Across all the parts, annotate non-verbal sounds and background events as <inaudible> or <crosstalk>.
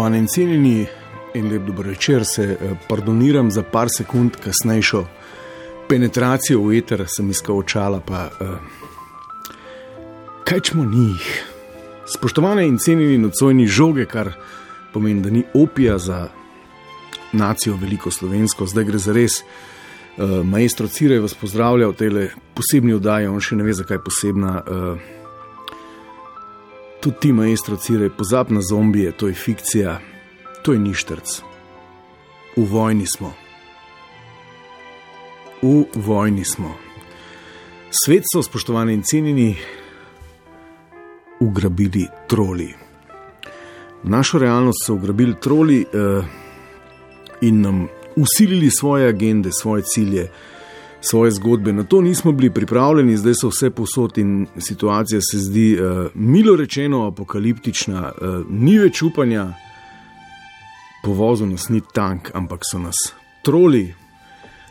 Spoštovani in cenjeni, en lep dober večer, se eh, pardoniram za par sekund kasnejšo penetracijo v eter, sem iskal očala, pa uh, kaj čemo njih. Spoštovane in cenjeni nocojni žoge, kar pomeni, da ni opija za nacijo veliko slovensko, zdaj gre za res. Uh, maestro Cirej vas pozdravlja v tej posebni oddaji, on še ne ve, zakaj je posebna. Uh, Tudi ti, maestro Cirej, pozab na zombije, to je fikcija, to je ništrc. V vojni smo. V vojni smo. Svet so, spoštovani in cenjeni, ugrabili troli. Našo realnost so ugrabili troli uh, in nam usilili svoje agende, svoje cilje svoje zgodbe. Na to nismo bili pripravljeni, zdaj so vse posod in situacija se zdi, uh, milo rečeno, apokaliptična, uh, ni več upanja, povozil nas ni tank, ampak so nas troli.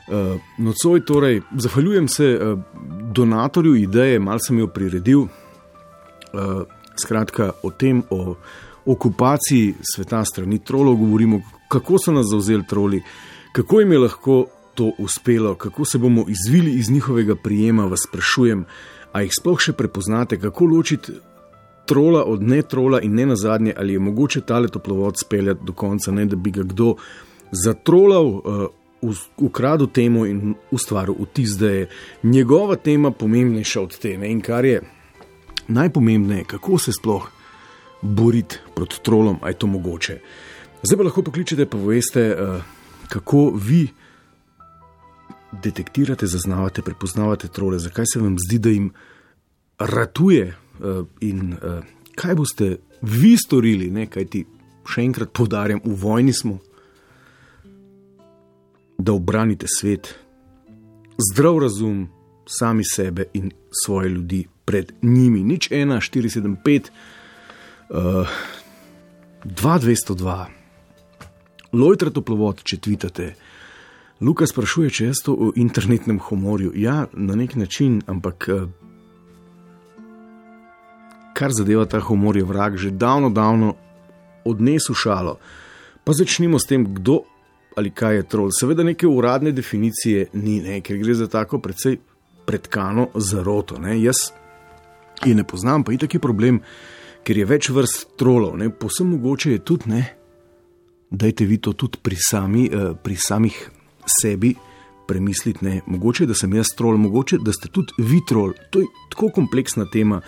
Uh, nocoj, torej, zahvaljujem se uh, donatorju ideje, malo sem jo priredil, uh, skratka o tem, o okupaciji sveta strani trolov, govorimo, kako so nas zauzeli troli, kako jim je lahko to uspelo, kako se bomo izvili iz njihovega prijema, vas sprašujem, a jih sploh še prepoznate, kako ločiti trola od ne trola in ne na zadnje, ali je mogoče tale toplovod speljati do konca, ne da bi ga kdo zatrolal, uh, ukradel temu in ustvaril vtis, da je njegova tema pomembnejša od te. Ne? In kar je najpomembnejše, kako se sploh boriti proti trolom, a je to mogoče. Zdaj pa lahko pokličete, pa veste, uh, kako vi detektirate, zaznavate, prepoznavate trole, zakaj se vam zdi, da jim ratuje uh, in uh, kaj boste vi storili, ne? kaj ti še enkrat podarjam, v vojni smo, da obranite svet, zdrav razum, sami sebe in svoje ljudi pred njimi. Nič 1, 4, 7, 5, uh, 2, 202. Lojtra toplovod, če tvitate, Luka sprašuje, če jaz to v internetnem humorju. Ja, na nek način, ampak eh, kar zadeva ta humor, je vrag že davno, davno odnesel šalo. Pa začnimo s tem, kdo ali kaj je trol. Seveda, neke uradne definicije ni, ne, ker gre za tako precej predkano zaroto. Ne. Jaz je ne poznam, pa je taki problem, ker je več vrst trolov. Posebno mogoče je tudi, ne, dajte vi to tudi pri, sami, eh, pri samih sebi premisliti, ne, mogoče da sem jaz trol, mogoče da ste tudi vi trol. To je tako kompleksna tema,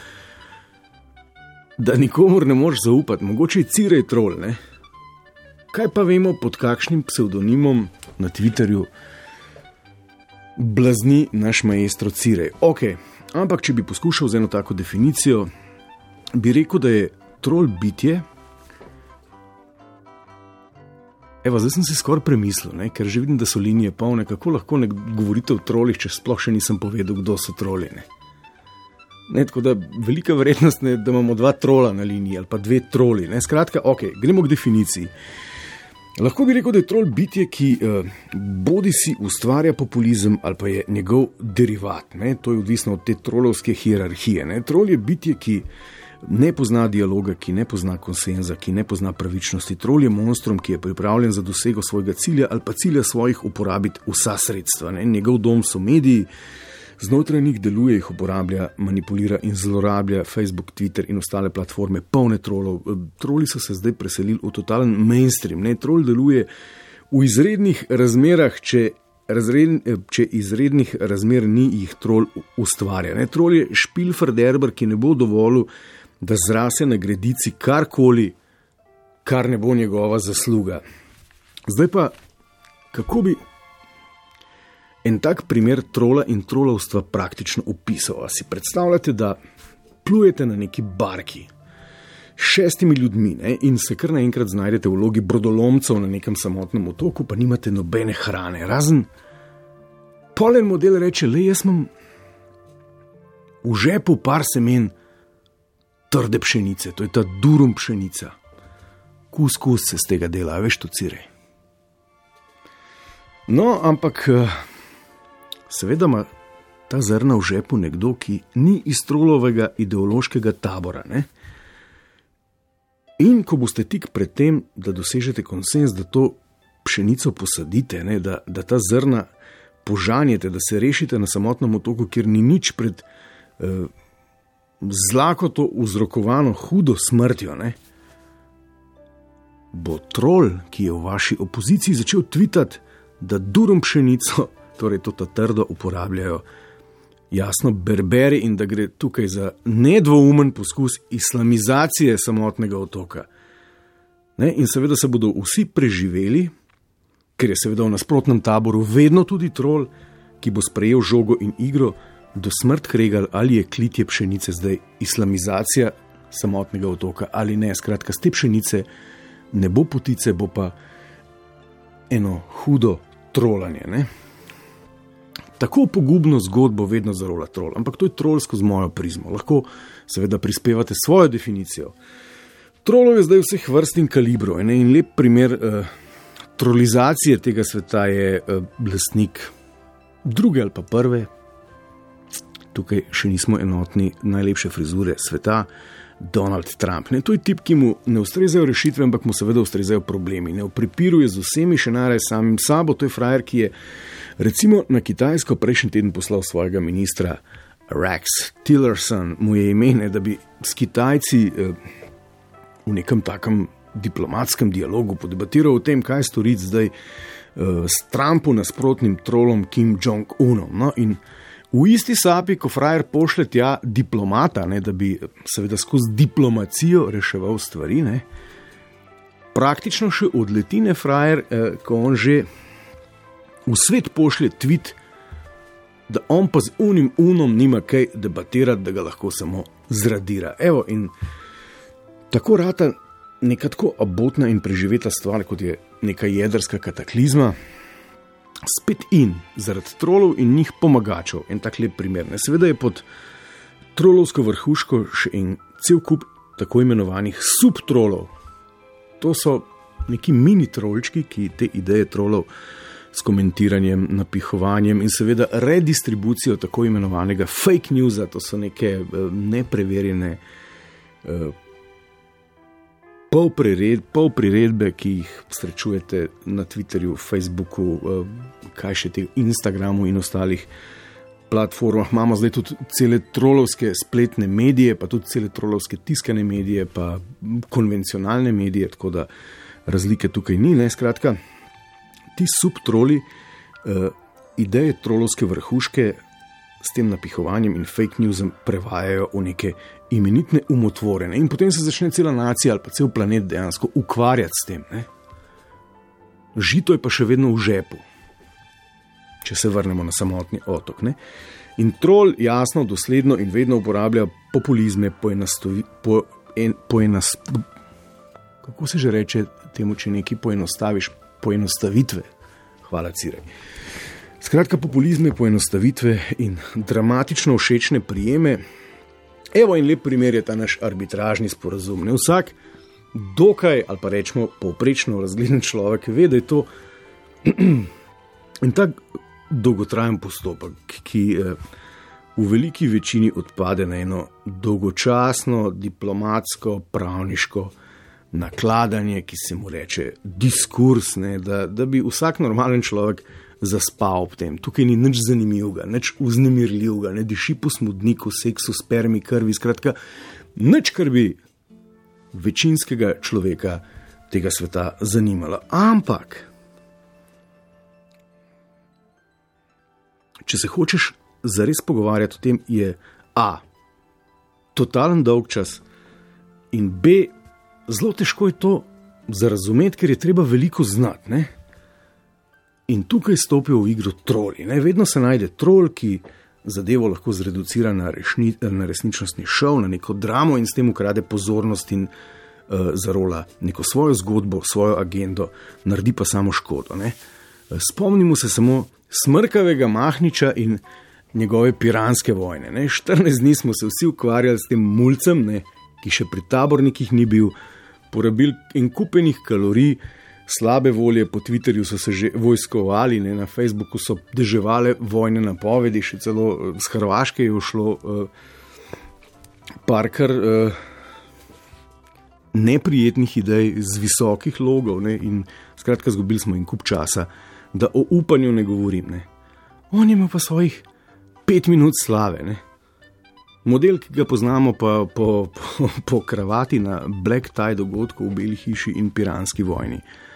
da nikomor ne moreš zaupati, mogoče je cirej trol. Ne. Kaj pa vemo pod kakšnim psevdonimom na Twitterju blazni naš maestro Cirej? Ok, ampak če bi poskušal z eno tako definicijo, bi rekel, da je trol bitje. Evo, zdaj sem si skoraj premislil, ne? ker že vidim, da so linije polne. Kako lahko ne govorite o trolih, če sploh še nisem povedal, kdo so troli? Ne? Ne, tako da velika verjetnost je, da imamo dva trola na liniji ali pa dve troli. Ne? Skratka, ok, gremo k definiciji. Lahko bi rekel, da je trol bitje, ki eh, bodi si ustvarja populizem ali pa je njegov derivat. Ne? To je odvisno od te trolovske hierarhije. Ne? Trol je bitje, ki ne pozna dialoga, ki ne pozna konsenza, ki ne pozna pravičnosti. Trol je monstrum, ki je pripravljen za dosego svojega cilja ali pa cilja svojih uporabiti vsa sredstva. Ne? Njegov dom so mediji, znotraj njih deluje, jih uporablja, manipulira in zlorablja Facebook, Twitter in ostale platforme, polne trolov. Troli so se zdaj preselili v totalen mainstream. Ne? Trol deluje v izrednih razmerah, če. Razred, če izrednih razmer ni, jih trol ustvarja. Ne? Trol je špilfer derber, ki ne bo dovolil, da zrase na gredici karkoli, kar ne bo njegova zasluga. Zdaj pa, kako bi en tak primer trola in trolovstva praktično opisal? A si predstavljate, da plujete na neki barki šestimi ljudmi ne, in se kar naenkrat znajdete v vlogi brodolomcev na nekem samotnem otoku, pa nimate nobene hrane, razen polen model reče: Le jaz imam v žepu par semen trde pšenice, to je ta durum pšenica. Kus, kus se z tega dela, veš, to cire. No, ampak seveda ima ta zrna v žepu nekdo, ki ni iz trolovega ideološkega tabora. Ne? In ko boste tik pred tem, da dosežete konsens, da to pšenico posadite, ne, da, da ta zrna požanjete, da se rešite na samotnem otoku, kjer ni nič pred eh, zlakoto vzrokovano hudo smrtjo, ne, bo trol, ki je v vaši opoziciji, začel tvitati, da durum pšenico, torej to ta trdo uporabljajo jasno berberi in da gre tukaj za nedvoumen poskus islamizacije samotnega otoka. Ne? In seveda se bodo vsi preživeli, ker je seveda v nasprotnem taboru vedno tudi trol, ki bo sprejel žogo in igro do smrt kregal, ali je klitje pšenice zdaj islamizacija samotnega otoka ali ne. Skratka, z te pšenice ne bo potice, bo pa eno hudo trolanje. Ne? tako pogubno zgodbo vedno zarola trol, ampak to je trol skozi mojo prizmo. Lahko seveda prispevate svojo definicijo. Trolov je zdaj vseh vrst in kalibrov. Ne? In lep primer uh, trolizacije tega sveta je uh, blesnik druge ali pa prve. Tukaj še nismo enotni, najlepše frizure sveta, Donald Trump. Ne, to je tip, ki mu ne ustrezajo rešitve, ampak mu seveda ustrezajo problemi. Ne opiruje z vsemi, še najraje samim sabo, to je frajer, ki je Recimo na Kitajsko prejšnji teden poslal svojega ministra Rex Tillerson, mu je ime, da bi s Kitajci eh, v nekem takem diplomatskem dialogu podebatiral o tem, kaj storiti zdaj eh, s Trumpu nasprotnim trolom Kim Jong-unom. No, in v isti sapi, ko frajer pošlje tja diplomata, ne, da bi seveda skozi diplomacijo reševal stvari, ne, praktično še odletine frajer, eh, ko on že v svet pošlje tweet, da on pa z unim unom nima kaj debatirati, da ga lahko samo zradira. Evo, in tako rata neka tako abotna in preživeta stvar, kot je neka jedrska kataklizma. Spet in zaradi trolov in njih pomagačev, en tak lep primer. Ne? Seveda je pod trolovsko vrhuško še en cel kup tako imenovanih subtrolov. To so neki mini trolčki, ki te ideje trolov s komentiranjem, napihovanjem in seveda redistribucijo tako imenovanega fake newsa, to so neke eh, nepreverjene eh, polpriredbe, ki jih srečujete na Twitterju, Facebooku, eh, kaj še te Instagramu in ostalih. Platformah. Imamo zdaj tudi cele trolovske spletne medije, pa tudi cele trolovske tiskane medije, pa konvencionalne medije, tako da razlike tukaj ni. Ne? Skratka, ti subtroli uh, ideje trolovske vrhuške s tem napihovanjem in fake newsom prevajajo v neke imenitne umotvorene. In potem se začne cela nacija ali pa cel planet dejansko ukvarjati s tem. Ne? Žito je pa še vedno v žepu, če se vrnemo na samotni otok. Ne? In trol jasno, dosledno in vedno uporablja populizme, poenostavi, po, en, poenas, kako se že reče temu, če nekaj poenostaviš, poenostavitve. Hvala, Cirej. Skratka, populizme, poenostavitve in dramatično všečne prijeme. Evo in lep primer je ta naš arbitražni sporazum. Ne vsak, dokaj ali pa rečemo povprečno razgleden človek, ve, da je to <clears throat> en tak dolgotrajen postopek, ki eh, v veliki večini odpade na eno dolgočasno, diplomatsko, pravniško nakladanje, ki se mu reče diskurs, ne, da, da bi vsak normalen človek zaspal ob tem. Tukaj ni nič zanimivega, nič uznemirljivega, ne diši po smodniku, seksu, spermi, krvi, skratka, nič, kar bi večinskega človeka tega sveta zanimalo. Ampak, če se hočeš zares pogovarjati o tem, je A. Totalen dolg čas, In B, zelo težko je to zarazumeti, ker je treba veliko znati. In tukaj stopijo v igro troli. Ne? Vedno se najde trol, ki zadevo lahko zreducira na, rešni, na resničnostni šov, na neko dramo in s tem ukrade pozornost in uh, zarola neko svojo zgodbo, svojo agendo, naredi pa samo škodo. Ne? Spomnimo se samo smrkavega Mahniča in njegove piranske vojne. Ne? 14 dni smo se vsi ukvarjali s tem mulcem, ne? ki še pri tabornikih ni bil, porabili in kupenih kalorij, slabe volje, po Twitterju so se že vojskovali, ne? na Facebooku so deževale vojne napovedi, še celo z Hrvaške je ušlo uh, parkar. Uh, Neprijetnih idej z visokih logov, ne, in skratka, izgubili smo jim kup časa, da o upanju ne govorim. Ne. On ima pa svojih pet minut slave. Ne. Model, ki ga poznamo pa po, po, po kravati na Black Tie dogodku v Beli hiši in Piranski vojni. Uh,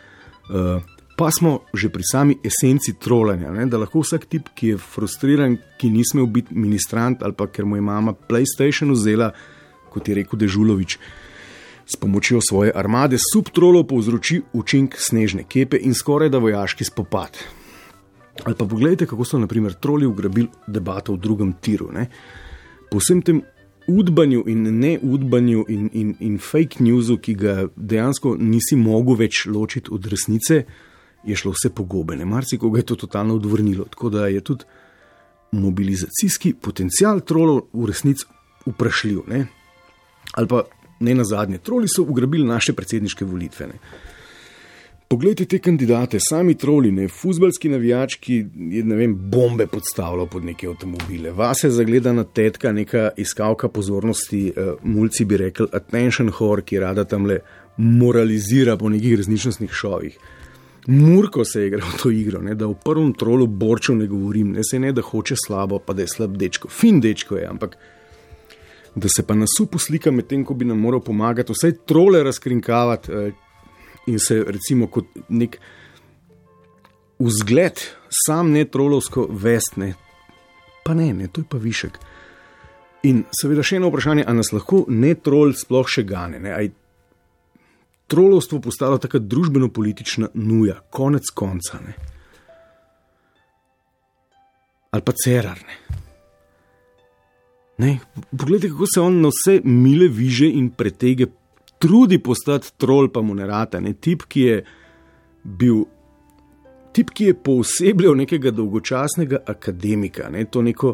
pa smo že pri sami esenci trolanja, ne, da lahko vsak tip, ki je frustriran, ki ni smel biti ministrant ali pa ker mu je mama PlayStation vzela, kot je rekel Dežulovič, s pomočjo svoje armade subtrolov povzroči učink snežne kepe in skoraj da vojaški spopad. Ali pa pogledajte, kako so naprimer troli ugrabili debato v drugem tiru. Ne? Po vsem tem udbanju in neudbanju in, in, in fake newsu, ki ga dejansko nisi mogel več ločiti od resnice, je šlo vse pogobene. Marsikoga je to totalno odvrnilo. Tako da je tudi mobilizacijski potencial trolov v resnici vprašljiv. Ne? Ali pa ne na zadnje, troli so ugrabili naše predsedniške volitve. Ne? Poglejte te kandidate, sami troli, ne futbalski navijač, ki je ne vem, bombe podstavljal pod neke avtomobile. Vase zagledana tetka, neka iskalka pozornosti, uh, mulci bi rekli, attention whore, ki rada tam le moralizira po nekih resničnostnih šovih. Murko se je igral to igro, ne, da v prvem trolu borčev ne govorim, ne se ne da hoče slabo, pa da je slab dečko. Fin dečko je, ampak da se pa nas uposlika med tem, ko bi nam moral pomagati, vse trole razkrinkavati uh, in se recimo kot nek vzgled, sam ne trolovsko vestne. Pa ne, ne, to je pa višek. In seveda še eno vprašanje, ali nas lahko ne trol sploh še gane. Ne? Aj trolovstvo postalo tako družbeno-politična nuja, konec konca. Ne? Ali pa cerarne. Ne? Poglejte, kako se on na vse mile viže in pretege trudi postati trol, pa mu ne rata. Ne? Tip, ki je bil. Tip, ki je posebej nekega dolgočasnega akademika, ne, to neko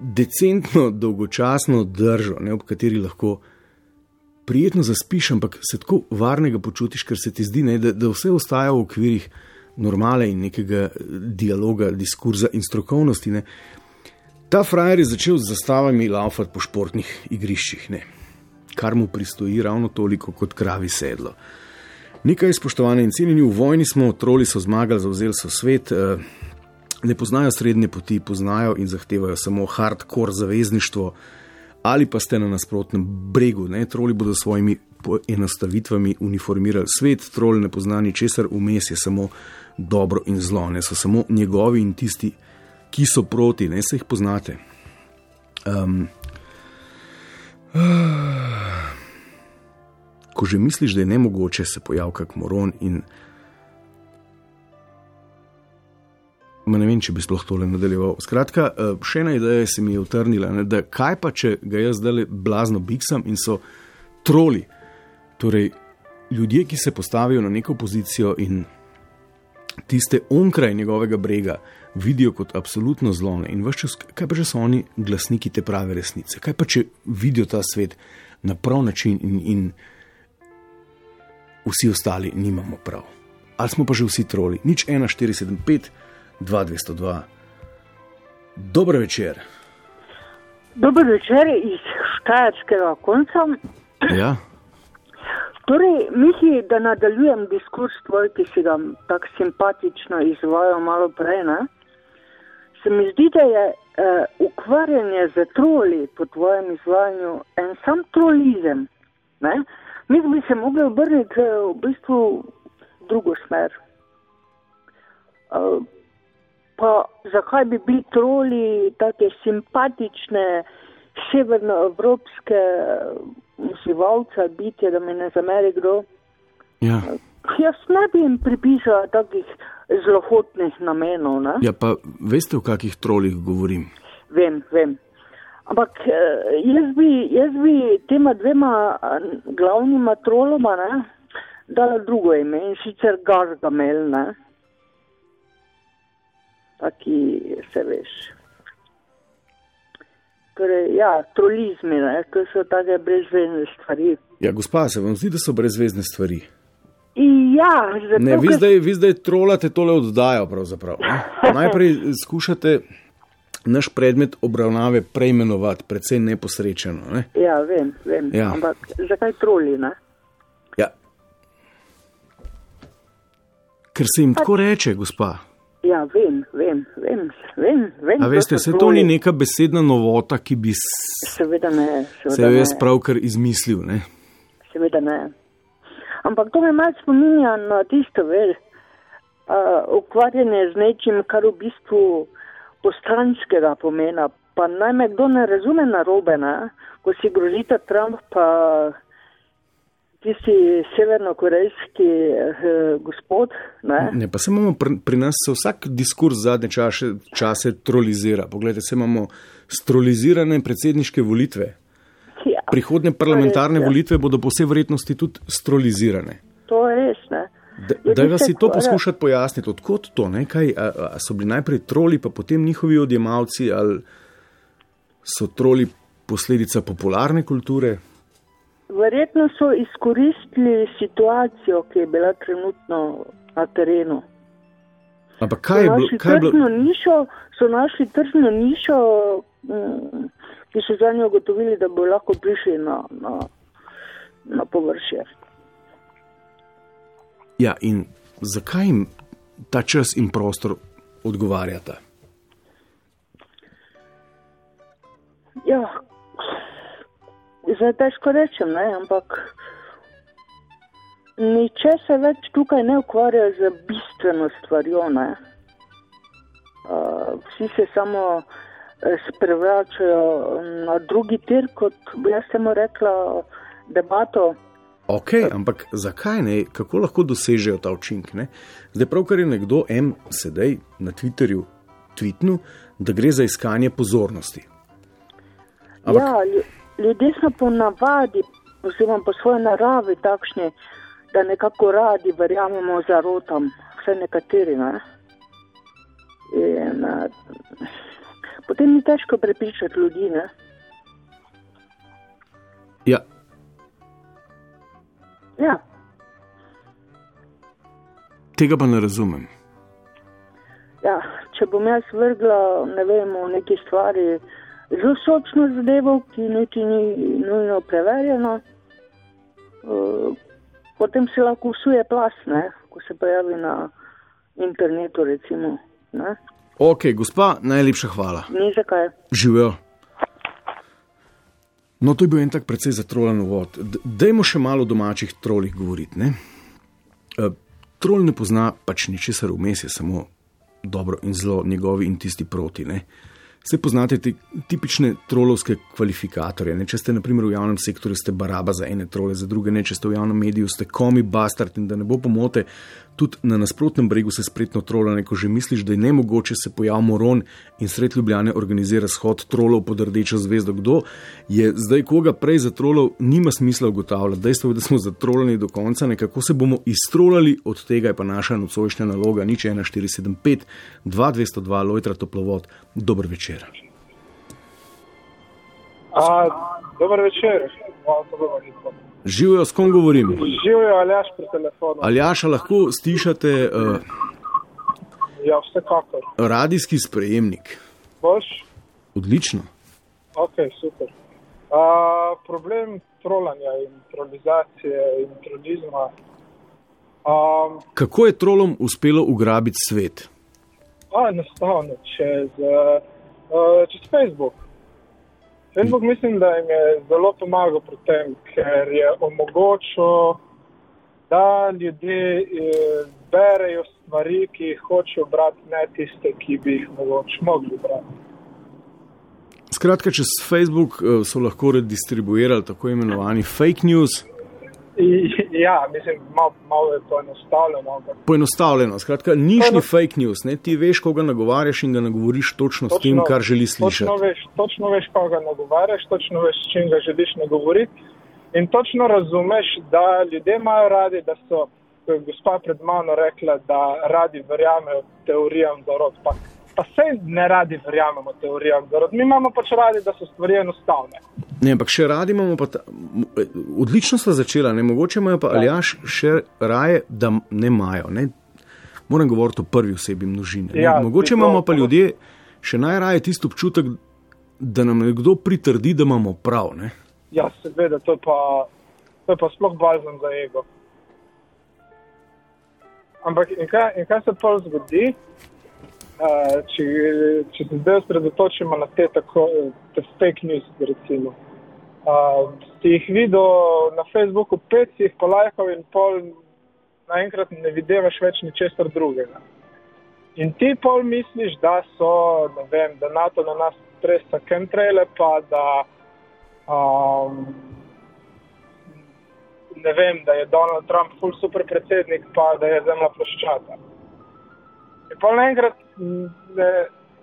decentno, dolgočasno držo, ne, ob kateri lahko prijetno zaspiš, ampak se tako varnega počutiš, ker se ti zdi, ne, da, da vse ostaja v okvirih normale in nekega dialoga, diskurza in strokovnosti. Ne. Ta frajer je začel z zastavami laufati po športnih igriščih, ne. Kar mu pristoji ravno toliko kot kravi sedlo. Nekaj spoštovane in cenjeni v vojni smo, troli so zmagali, zauzeli so svet, eh, ne poznajo srednje poti, poznajo in zahtevajo samo hardcore zavezništvo, ali pa ste na nasprotnem bregu. Ne? Troli bodo s svojimi enostavitvami uniformirali svet, trol ne pozna ničesar, vmes je samo dobro in zlo, ne so samo njegovi in tisti, ki so proti, ne se jih poznate. Um, ko že misliš, da je ne mogoče, se pojavi kak moron in Ma ne vem, če bi sploh tole nadaljeval. Skratka, eh, še ena ideja se mi je utrnila, ne, da kaj pa, če ga jaz zdaj blazno biksam in so troli, torej ljudje, ki se postavijo na neko pozicijo in tiste onkraj njegovega brega vidijo kot absolutno zlone. In vse čas, kaj pa če so oni glasniki te prave resnice, kaj pa če vidijo ta svet na prav način in, in vsi ostali nimamo prav. Ali smo pa že vsi troli, nič 1, 4, 7, 5. 2202. Dobro večer. Dobro večer iz Štajerskega konca. Ja. Torej, misli, da nadaljujem diskurs tvoj, ki si ga tako simpatično izvajal malo prej. Ne? Se mi zdi, da je eh, ukvarjanje z troli po tvojem izvajanju en sam trolizem. Ne? Mi bi se mogli obrniti v bistvu v drugo smer. Uh, pa zakaj bi bili troli tako simpatične, severnoevropske živalca, bitje, da me ne zameri kdo. Ja. Jaz ne bi jim pripisala takih zlohotnih namenov. Ne? ja, pa veste, o kakih trolih govorim? Vem, vem. Ampak eh, jaz bi, jaz bi tema dvema eh, glavnima troloma ne, dala drugo ime in sicer Gargamel. Ne. Taki se veš. Torej, ja, trolizmi, ne, to so take brezvezne stvari. Ja, gospa, se vam zdi, da so brezvezne stvari? Ja, zato, Ne, vi zdaj, vi zdaj trolate tole oddajo. Najprej skušate naš predmet obravnave preimenovati, predvsej neposrečeno. Ne? Ja, vem, vem. Ja. Ampak zakaj troli, ne? Ja. Ker se jim tako reče, gospa. Ja, vem, vem, vem, vem. vem A veste, se to ni neka besedna novota, ki bi s- Seveda ne, seveda se jo jaz pravkar izmislil. Ne? Seveda ne. Ampak to me malo spominja na tisto, veš, uh, ukvarjanje z nečim, kar v bistvu postranskega pomena. Pa naj me kdo ne razume narobe, ne? ko si grozita Trump, pa tisti severnokorejski eh, gospod. Ne? Ne, pa se imamo pri, pri nas vsak diskurs zadnje čase, čase trolizira. Poglejte, se imamo strolizirane predsedniške volitve. Ja, Prihodne parlamentarne res, ja. volitve bodo po vsej verjetnosti tudi strolizirane. To je res, ne. Da, Ljudje da si to poskušati pojasniti, odkot to, ne? Kaj, a, a so bili najprej troli, pa potem njihovi odjemalci, ali so troli posledica popularne kulture? Verjetno so izkoristili situacijo, ki je bila trenutno na terenu. Ampak kaj je bilo? Kaj je bilo? nišo, so našli tržno nišo, mm, ki so za njo ugotovili, da bo lahko prišli na, na, na površje. Ja, in zakaj jim ta čas in prostor odgovarjata? Ja, zdaj težko rečem, ne, ampak niče se več tukaj ne ukvarja z bistveno stvarjo. Ne. Uh, vsi se samo eh, sprevračajo na drugi tir, kot bi jaz temu rekla, debato. Ok, ampak zakaj ne? Kako lahko dosežejo ta učinek? Ne? Zdaj, pravkar je nekdo M sedaj na Twitterju tvitnil, da gre za iskanje pozornosti. Ampak- Ja, lju- ljudje smo po navadi, oziroma po svoji naravi takšni, da nekako radi verjamemo zarotam, vse nekateri. Ne? In, uh, potem ni težko prepričati ljudi. Ne? Ja, Ja, tega pa ne razumem. ja, če bom jaz vrgla ne vem, v neki stvari zelo sočno zadevo, ki niti ni nujno preverjena, uh, potem se lahko usuje plas, ne? ko se pojavi na internetu. Recimo, ne? Ok, gospa, najlepša hvala. Ni zakaj. Živijo. No, to je bil en tak precej zatrolen uvod. Dajmo še malo o domačih trolih govoriti. Ne? E, Trol ne pozna pač ničesar vmes, je samo dobro in zlo, njegovi in tisti proti. Ne? Vse poznate te tipične trolovske kvalifikatorje. Ne? Če ste, na primer, v javnem sektorju, ste baraba za ene trole, za druge ne, če ste v javnem mediju, ste komi bastard in da ne bo pomote, tudi na nasprotnem bregu se spretno trola, ko že misliš, da je nemogoče se pojav moron in sred Ljubljane organizira shod trolov pod rdečo zvezdo. Kdo je zdaj koga prej za trolov, nima smisla ugotavljati. Dejstvo je, da smo zatrolani do konca, nekako se bomo iztrolali, od tega je pa naša nocojšnja naloga, nič 1475, 2202, Lojtra Toplovod. Dober večer. A, dober večer, malo pogovorimo. Živijo, s kom govorim? Živijo Aljaš pri telefonu. Aljaša, lahko stišate uh, Ja, vsekakor. radijski sprejemnik. Boš? Odlično. Ok, super. A, problem trolanja in trolizacije in trolizma. A, Kako je trolom uspelo ugrabiti svet? a, enostavno, čez, uh, čez Facebook. Facebook mislim, da jim je zelo pomagal pri tem, ker je omogočil, da ljudje eh, berejo stvari, ki jih hočejo brati, ne tiste, ki bi jih mogoče mogli brati. Skratka, čez Facebook eh, so lahko redistribuirali tako imenovani fake news. <laughs> Ja, mislim, malo, je poenostavljeno. ampak Poenostavljeno, skratka, niš Točno. ni fake news, ne? ti veš, koga nagovarjaš in ga nagovoriš točno s tem, kar želi slišati. Točno veš, točno veš, koga nagovarjaš, točno veš, s čim ga želiš nagovoriti. In točno razumeš, da ljudje imajo radi, da so, kot je gospa pred mano rekla, da radi verjamejo teorijam zarod. Pa, pa vse ne radi verjamemo teorijam. Mi imamo pač radi, da so stvari enostavne. Ne, ampak še radi imamo pa, ta, odlično sva začela, ne mogoče imajo pa aljaš še raje, da ne imajo. Ne? Moram govoriti o prvi osebi množine. ne. Ja, mogoče imamo pa ljudje še najraje tisti občutek, da nam nekdo pritrdi, da imamo prav. Ne? Ja, seveda, to je pa, to je pa sploh bazen za ego. Ampak in kaj, in kaj se pa zgodi, če, če se zdaj osredotočimo na te, tako, te fake news, recimo. Uh, si jih videl na Facebooku, pet si jih polajkal in pol naenkrat ne videvaš več ničesar drugega. In ti pol misliš, da so, ne vem, da NATO na nas stresa chemtraile, pa da um, ne vem, da je Donald Trump ful super predsednik, pa da je zemlja ploščata. In pa naenkrat,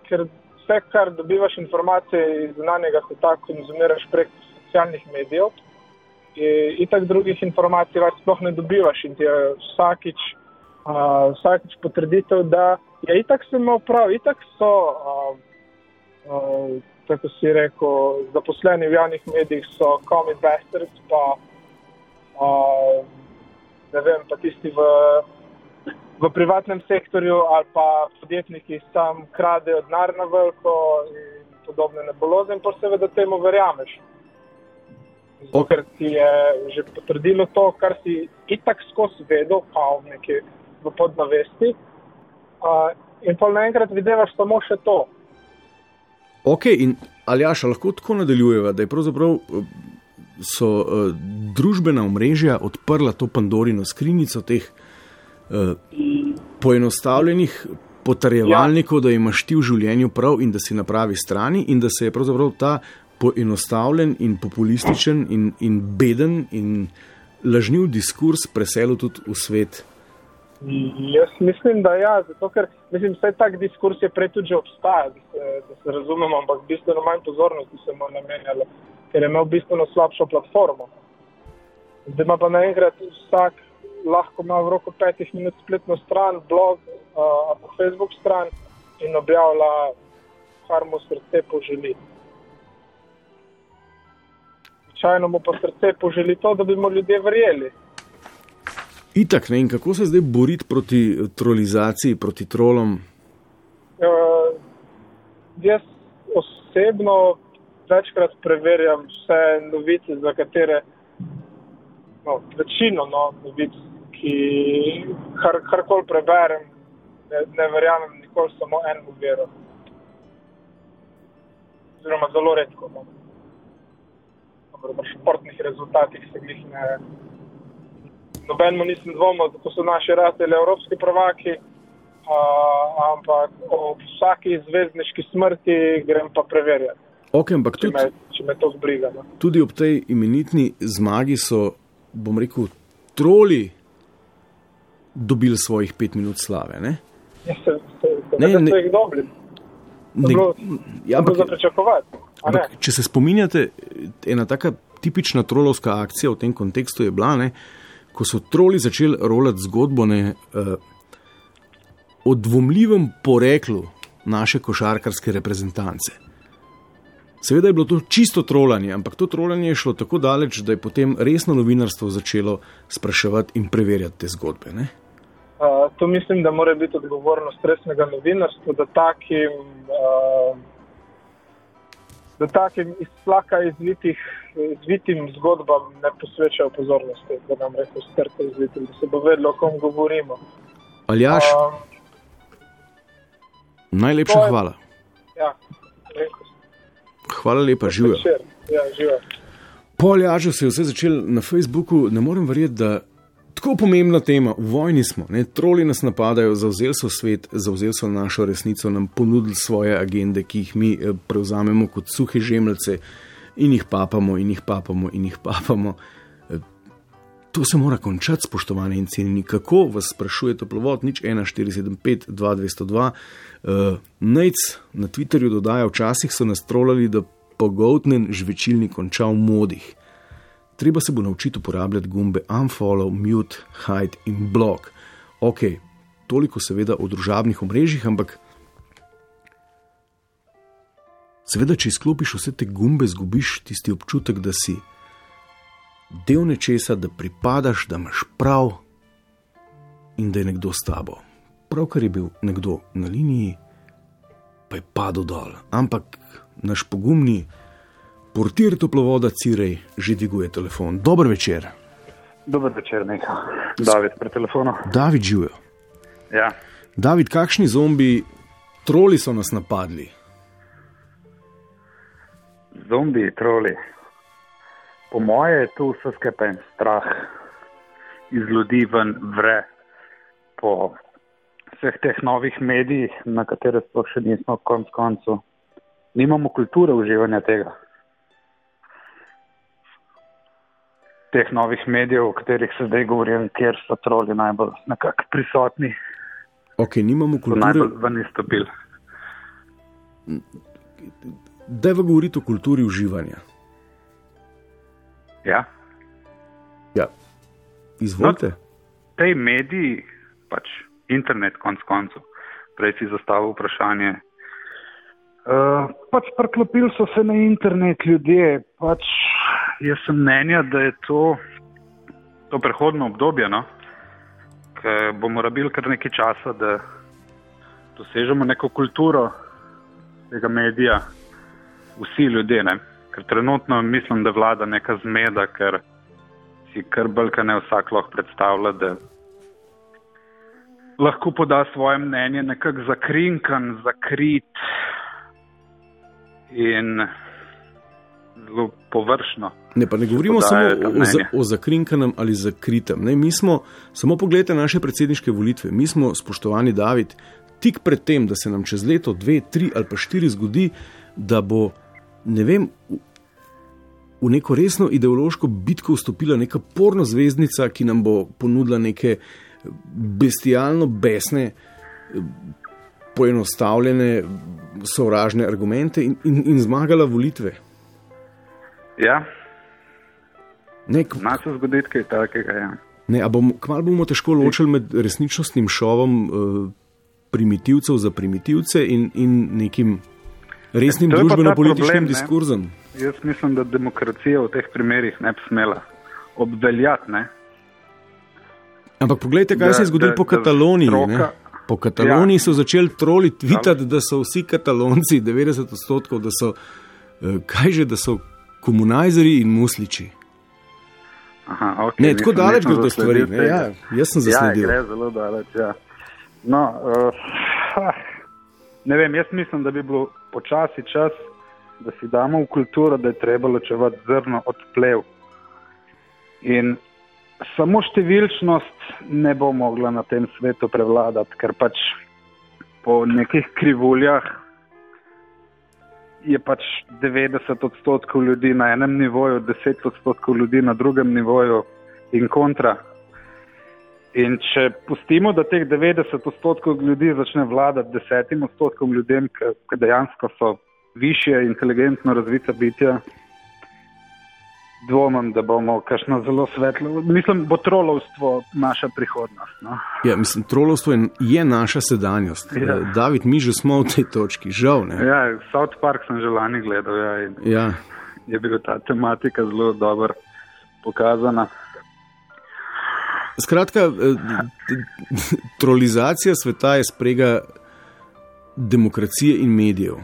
ker vse, kar dobivaš informacije iz zunanjega sveta, konzumiraš prek socialnih medijev, in itak drugih informacij več sploh ne dobivaš in ti je vsakič, uh, vsakič potrditev, da je itak sem imel prav, itak so, uh, uh, tako si rekel, zaposleni v javnih medijih so common bastards, pa uh, ne vem, pa tisti v, v privatnem sektorju ali pa podjetniki sam kradejo denar na veliko in podobne nebuloze in pa seveda temu verjameš. Zato, ker ti je že potrdilo to, kar si itak skozi vedel, pa v neki v podnavesti. Uh, in pa naenkrat vidiš samo še to. Ok, in Aljaša, lahko tako nadaljujeva, da je pravzaprav eh, so uh, družbena omrežja odprla to Pandorino skrinjico teh uh, poenostavljenih potrjevalnikov, ja. da imaš ti v življenju prav in da si na pravi strani, in da se je pravzaprav ta poenostavljen in populističen in, in beden in lažniv diskurs preselil tudi v svet. Jaz mislim, da ja, zato ker mislim, vse tak diskurs je prej tudi že obstajal, da se, da se razumemo, ampak bistveno manj pozornosti se mu namenjalo, ker je imel bistveno slabšo platformo. Zdaj ima pa naenkrat vsak lahko ima v roku petih minut spletno stran, blog uh, ali Facebook stran in objavlja, kar mu srce poželi. Običajno mu pa srce poželi to, da bi mu ljudje verjeli. Itak ne in kako se zdaj boriti proti eh, trolizaciji, proti trolom. Uh, jaz osebno večkrat preverjam vse novice, za katere, no, večino no, novic, ki kar, karkoli preberem, ne, ne verjamem nikoli samo enemu veru. Oziroma zelo redko. No. Dobro, pri športnih rezultatih se jih ne. Nobenemu nisem dvomil, da so naši rateli evropski prvaki, uh, ampak o vsaki zvezdniški smrti grem pa preverjati, Ok, ampak če tudi, me, če me to zbriga. No. tudi ob tej imenitni zmagi so, bom rekel, troli dobili svojih pet minut slave. Ne? Ja, se, se, se, Ne, ne, ne- dobili. Ne, ja, Ja, ampak, ampak, če se spominjate, ena taka tipična trolovska akcija v tem kontekstu je bila, ne, ko so troli začeli rolati zgodbo ne, uh, o dvomljivem poreklu naše košarkarske reprezentance. Seveda je bilo to čisto trolanje, ampak to trolanje je šlo tako daleč, da je potem resno novinarstvo začelo spraševati in preverjati te zgodbe. Ne? Uh, to mislim, da mora biti odgovornost stresnega novinarstva, da takim, uh, da takim iz slaka izvitih, izvitim zgodbam ne posvečajo pozornosti, da nam reko strte izvitim, da se bo vedelo, o kom govorimo. Aljaš, Uh, najlepša je- hvala. ja, rekel. Hvala lepa, živijo. Ja, živijo. Po Aljažu se je vse začelo na Facebooku, ne morem verjeti, da Tako pomembna tema, v vojni smo, ne? troli nas napadajo, zauzeli so svet, zauzeli so našo resnico, nam ponudili svoje agende, ki jih mi eh, prevzamemo kot suhe žemljice in jih papamo, in jih papamo, in jih papamo. Eh, To se mora končati, spoštovane in cenjeni. Kako vas sprašuje toplovod, nič 1475, 2202. Uh, Nec na Twitterju dodaja, včasih so nas trolali, da pogotnen žvečilni konča v modih. Treba se bo naučiti uporabljati gumbe unfollow, mute, hide in block. Ok, toliko seveda o družabnih omrežjih, ampak seveda, če izklopiš vse te gumbe, zgubiš tisti občutek, da si del nečesa, da pripadaš, da imaš prav in da je nekdo s tabo. Pravkar je bil nekdo na liniji, pa je padel dol. Ampak naš pogumni portir toplovoda Cirej že dviguje telefon. Dober večer. Dober večer, nekaj. David, pri telefonu. David živijo. Ja. David, kakšni zombi, troli so nas napadli? Zombi, troli. Po moje je tu vse skupaj en strah iz ljudi ven vre po vseh teh novih medijih, na katere sploh še nismo konc koncu. Nimamo kulture uživanja tega. Teh novih medijev, o katerih se zdaj govori, kjer so troli najbolj nekako prisotni, Ok, nimamo kulture. najbolj ven izstopili. Da v govoriti o kulturi uživanja. Ja. Ja, izvolite. tej mediji, pač internet, konc koncev, prej si zastavil vprašanje. Uh, pač preklopili so se na internet ljudje. Pač jaz sem mnenja, da je to, to prehodno obdobje, no? ker bomo rabili kar nekaj časa, da dosežemo neko kulturo tega medija, vsi ljudje. Ne? Ker trenutno mislim, da vlada neka zmeda, ker si kar brka ne vsak lahko predstavlja, da lahko poda svoje mnenje nekako zakrinkan, zakrit in zelo površno. Ne, pa ne govorimo samo o, za- o zakrinkanem ali zakritem. Ne, mi smo, samo pogledajte naše predsedniške volitve. Mi smo, spoštovani David, tik pred tem, da se nam čez leto, dve, tri ali pa štiri zgodi, da bo, ne vem, v, neko resno ideološko bitko vstopila neka porno zvezdnica, ki nam bo ponudila neke bestialno besne, poenostavljene, sovražne argumente in, in, in zmagala volitve. Ja, Ne, k- zna se zgoditi kaj takega. Ja. Ne, a bomo, kmalo bomo težko ločili med resničnostnim šovom uh, primitivcev za primitivce in, in nekim resnim družbeno-političnim problem, ne. diskurzom. Jaz mislim, da demokracija v teh primerih ne bi smela obveljati. Ne? Ampak poglejte, kaj Da- se je zgodilo da- po Kataloniji. stroka- ne. Po Kataloniji Ja. so začeli troli tvitati, da so vsi katalonci, <laughs> 90 odstotkov, da so, eh, kaj že, da so komunajzeri in musliči. Aha, okay, Ne, tako daleč nisem gredo stvari. Ne, ja, jaz sem Ja, zasledil. gre zelo daleč. Ja. No, uh, ne vem, jaz mislim, da bi bilo počasi čas, da si damo v kulturo, da je treba ločevati zrno od plev. In samo številčnost ne bo mogla na tem svetu prevladati, ker pač po nekih krivuljah je pač 90 odstotkov ljudi na enem nivoju, 10 odstotkov ljudi na drugem nivoju in kontra. In če pustimo, da teh 90 odstotkov ljudi začne vladati desetim odstotkom ljudem, ki dejansko so više inteligentno razvita bitja, dvomim, da bomo kakšno zelo svetlo. Mislim, bo trolovstvo naša prihodnost. No? Ja, mislim, trolovstvo je, je naša sedanjost. Ja. Eh, David, mi že smo v tej točki, žal. Ne? Ja, South Park sem že lani gledal ja, in Ja. je bila ta tematika zelo dobro pokazana. Skratka, eh, trolizacija sveta je sprega demokracije in medijev.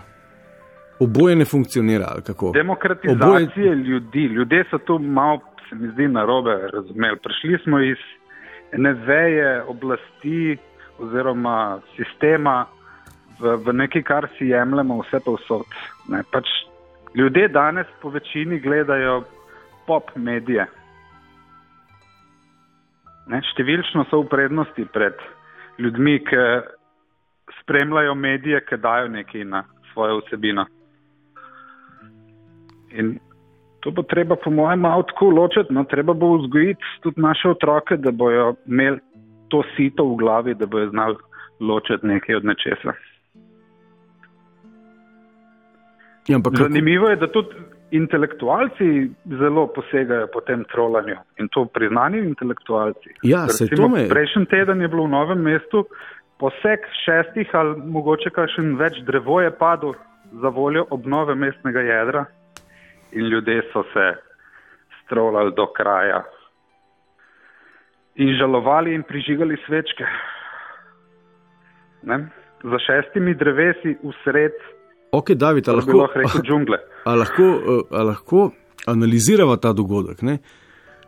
Oboje ne funkcionira, kako? Demokratizacije ljudi. Ljudje so tu malo, se mi zdi, narobe razumeli. Prišli smo iz ene veje oblasti oziroma sistema v, v nekaj, kar si jemljemo vse povsod. Ne, pač ljudje danes po večini gledajo pop medije. Ne, številčno so v prednosti pred ljudmi, ki spremljajo medije, ki dajo nekaj na svojo vsebino. In to bo treba, po mojem, malo tako ločiti. No, treba bo vzgojiti tudi naše otroke, da bojo imeli to sito v glavi, da bojo znali ločiti nekaj od nečesa. Ja, ampak Zanimivo je, da tudi intelektualci zelo posegajo po tem trolanju in to priznani intelektualci. Ja, Recimo, to me- Prejšnji teden je bilo v novem mestu poseg šestih ali mogoče kakšen več drevo je padel za voljo obnove mestnega jedra in ljudje so se strolali do kraja in žalovali in prižigali svečke. Ne? Za šestimi drevesi usred, Ok, David, a bi lahko, lahko rekel, džungle. <laughs> a lahko, a lahko analiziramo ta dogodek? Ne?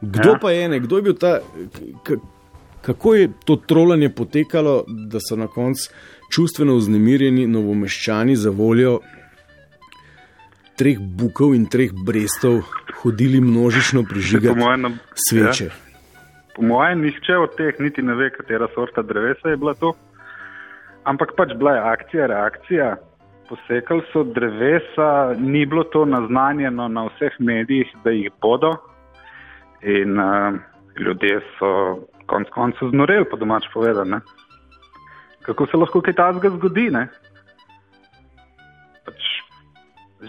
Kdo Ja. pa je, ne? kdo je bil ta, kako je to trolanje potekalo, da so na koncu čustveno vznemirjeni novomeščani za voljo treh bukov in treh brestov hodili množično Po prižigati mojem, nam- sveče. Ja, po mojem, nihče od teh niti ne ve, katera sorta drevesa je bila to. Ampak pač bila je akcija, reakcija. Posekali so drevesa, ni bilo to naznanjeno na vseh medijih, da jih bodo. In uh, ljudje so konec koncev znoreli, po domač povedano. Kako se lahko kaj takega zgodi? Ne? Pač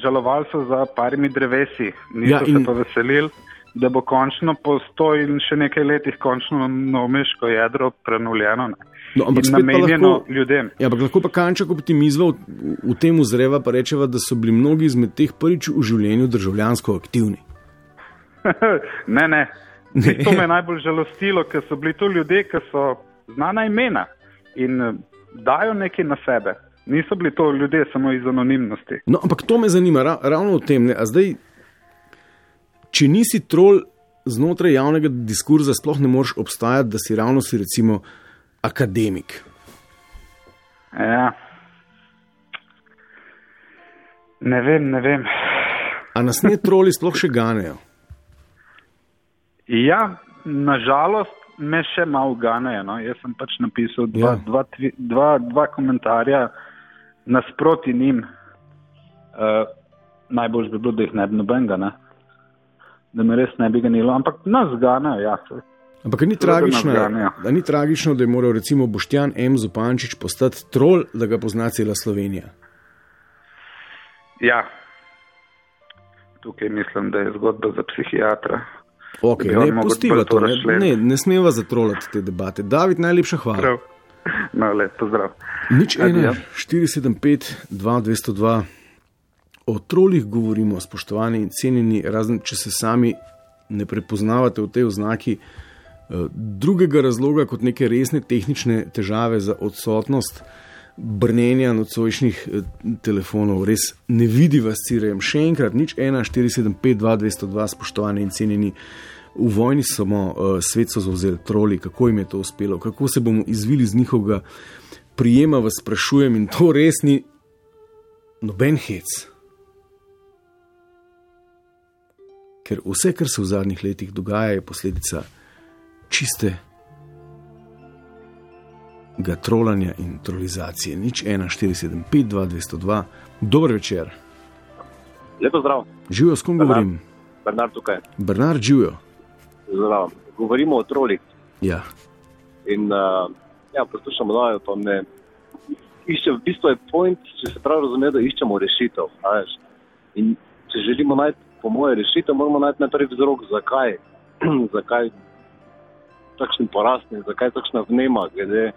žalovali so za parimi drevesi, niso Ja, in- se pa veselili, da bo končno po sto in še nekaj letih končno novomeško jedro prenovljeno ne? No, ampak namenjeno lahko- ljudem. Ja, ampak lahko pa kanček optimizma v, v tem uzreva, pa rečeva, da so bili mnogi izmed teh prvič v življenju državljansko aktivni. <laughs> ne, ne. Ne. To me je najbolj žalostilo, ker so bili to ljudje, ki so znana imena in eh, dajo nekaj na sebe. Niso bili to ljudje samo iz anonimnosti. No, ampak to me zanima ra, ravno v tem. Ne? A Zdaj, če nisi trol znotraj javnega diskurza, sploh ne moreš obstajati, da si ravno si recimo akademik. Ja. Ne vem, ne vem. A nas ne troli sploh še ganejo? Ja, nažalost me še malo ganejo. No. Jaz sem pač napisal dva, Ja. dva, tvi- dva, dva komentarja nasproti njim. Uh, najbolj bi bilo, da jih ne bi nobenega, ne? Da me res ne bi ganilo, ampak nas ganejo. Ja. saj. Ampak ni tragično, da ni tragično, da je moral recimo Boštjan M. Zupančič postati trol, da ga pozna cela Slovenija. Ja. Tukaj mislim, da je zgodba za psihiatra. Ok, Da bi on ne pustiva to ne, ne, ne smeva zatrolati te debate. David, najlepša hvala. Prav. <laughs> No, le, pozdrav. Nič ena, Adijo. 475, 2202. O trolih govorimo, spoštovani in cenjeni, razen če se sami ne prepoznavate v tej oznaki. eh, Drugega razloga kot neke resne tehnične težave za odsotnost brnenja nocojšnjih eh, telefonov, res ne vidi vas, cirejem. Še enkrat, nič 1, 475, 2202, spoštovani in cenjeni. V vojni smo uh, svet so zauzeli troli, kako jim je to uspelo, kako se bomo izvili iz njihovega prijema, vas sprašujem in to res ni noben hec. Ker vse, kar se v zadnjih letih dogaja, je posledica čiste ga trolanja in trolizacije. Nič 1, 475, 2202. Dober večer, Lepo zdrav, živijo s kom Bernard. govorim? Bernard tukaj. Bernard živijo. Zdrav. Govorimo o trolih Ja. in uh, ja, poslušamo dajo, pa me išče, v bistvu je point, če se prav razume, da iščemo rešitev. veš. In če želimo najti, po moje, rešitev, moramo najti najprej vzrok, zakaj, <clears throat> zakaj takšen porast in zakaj takšna vnema glede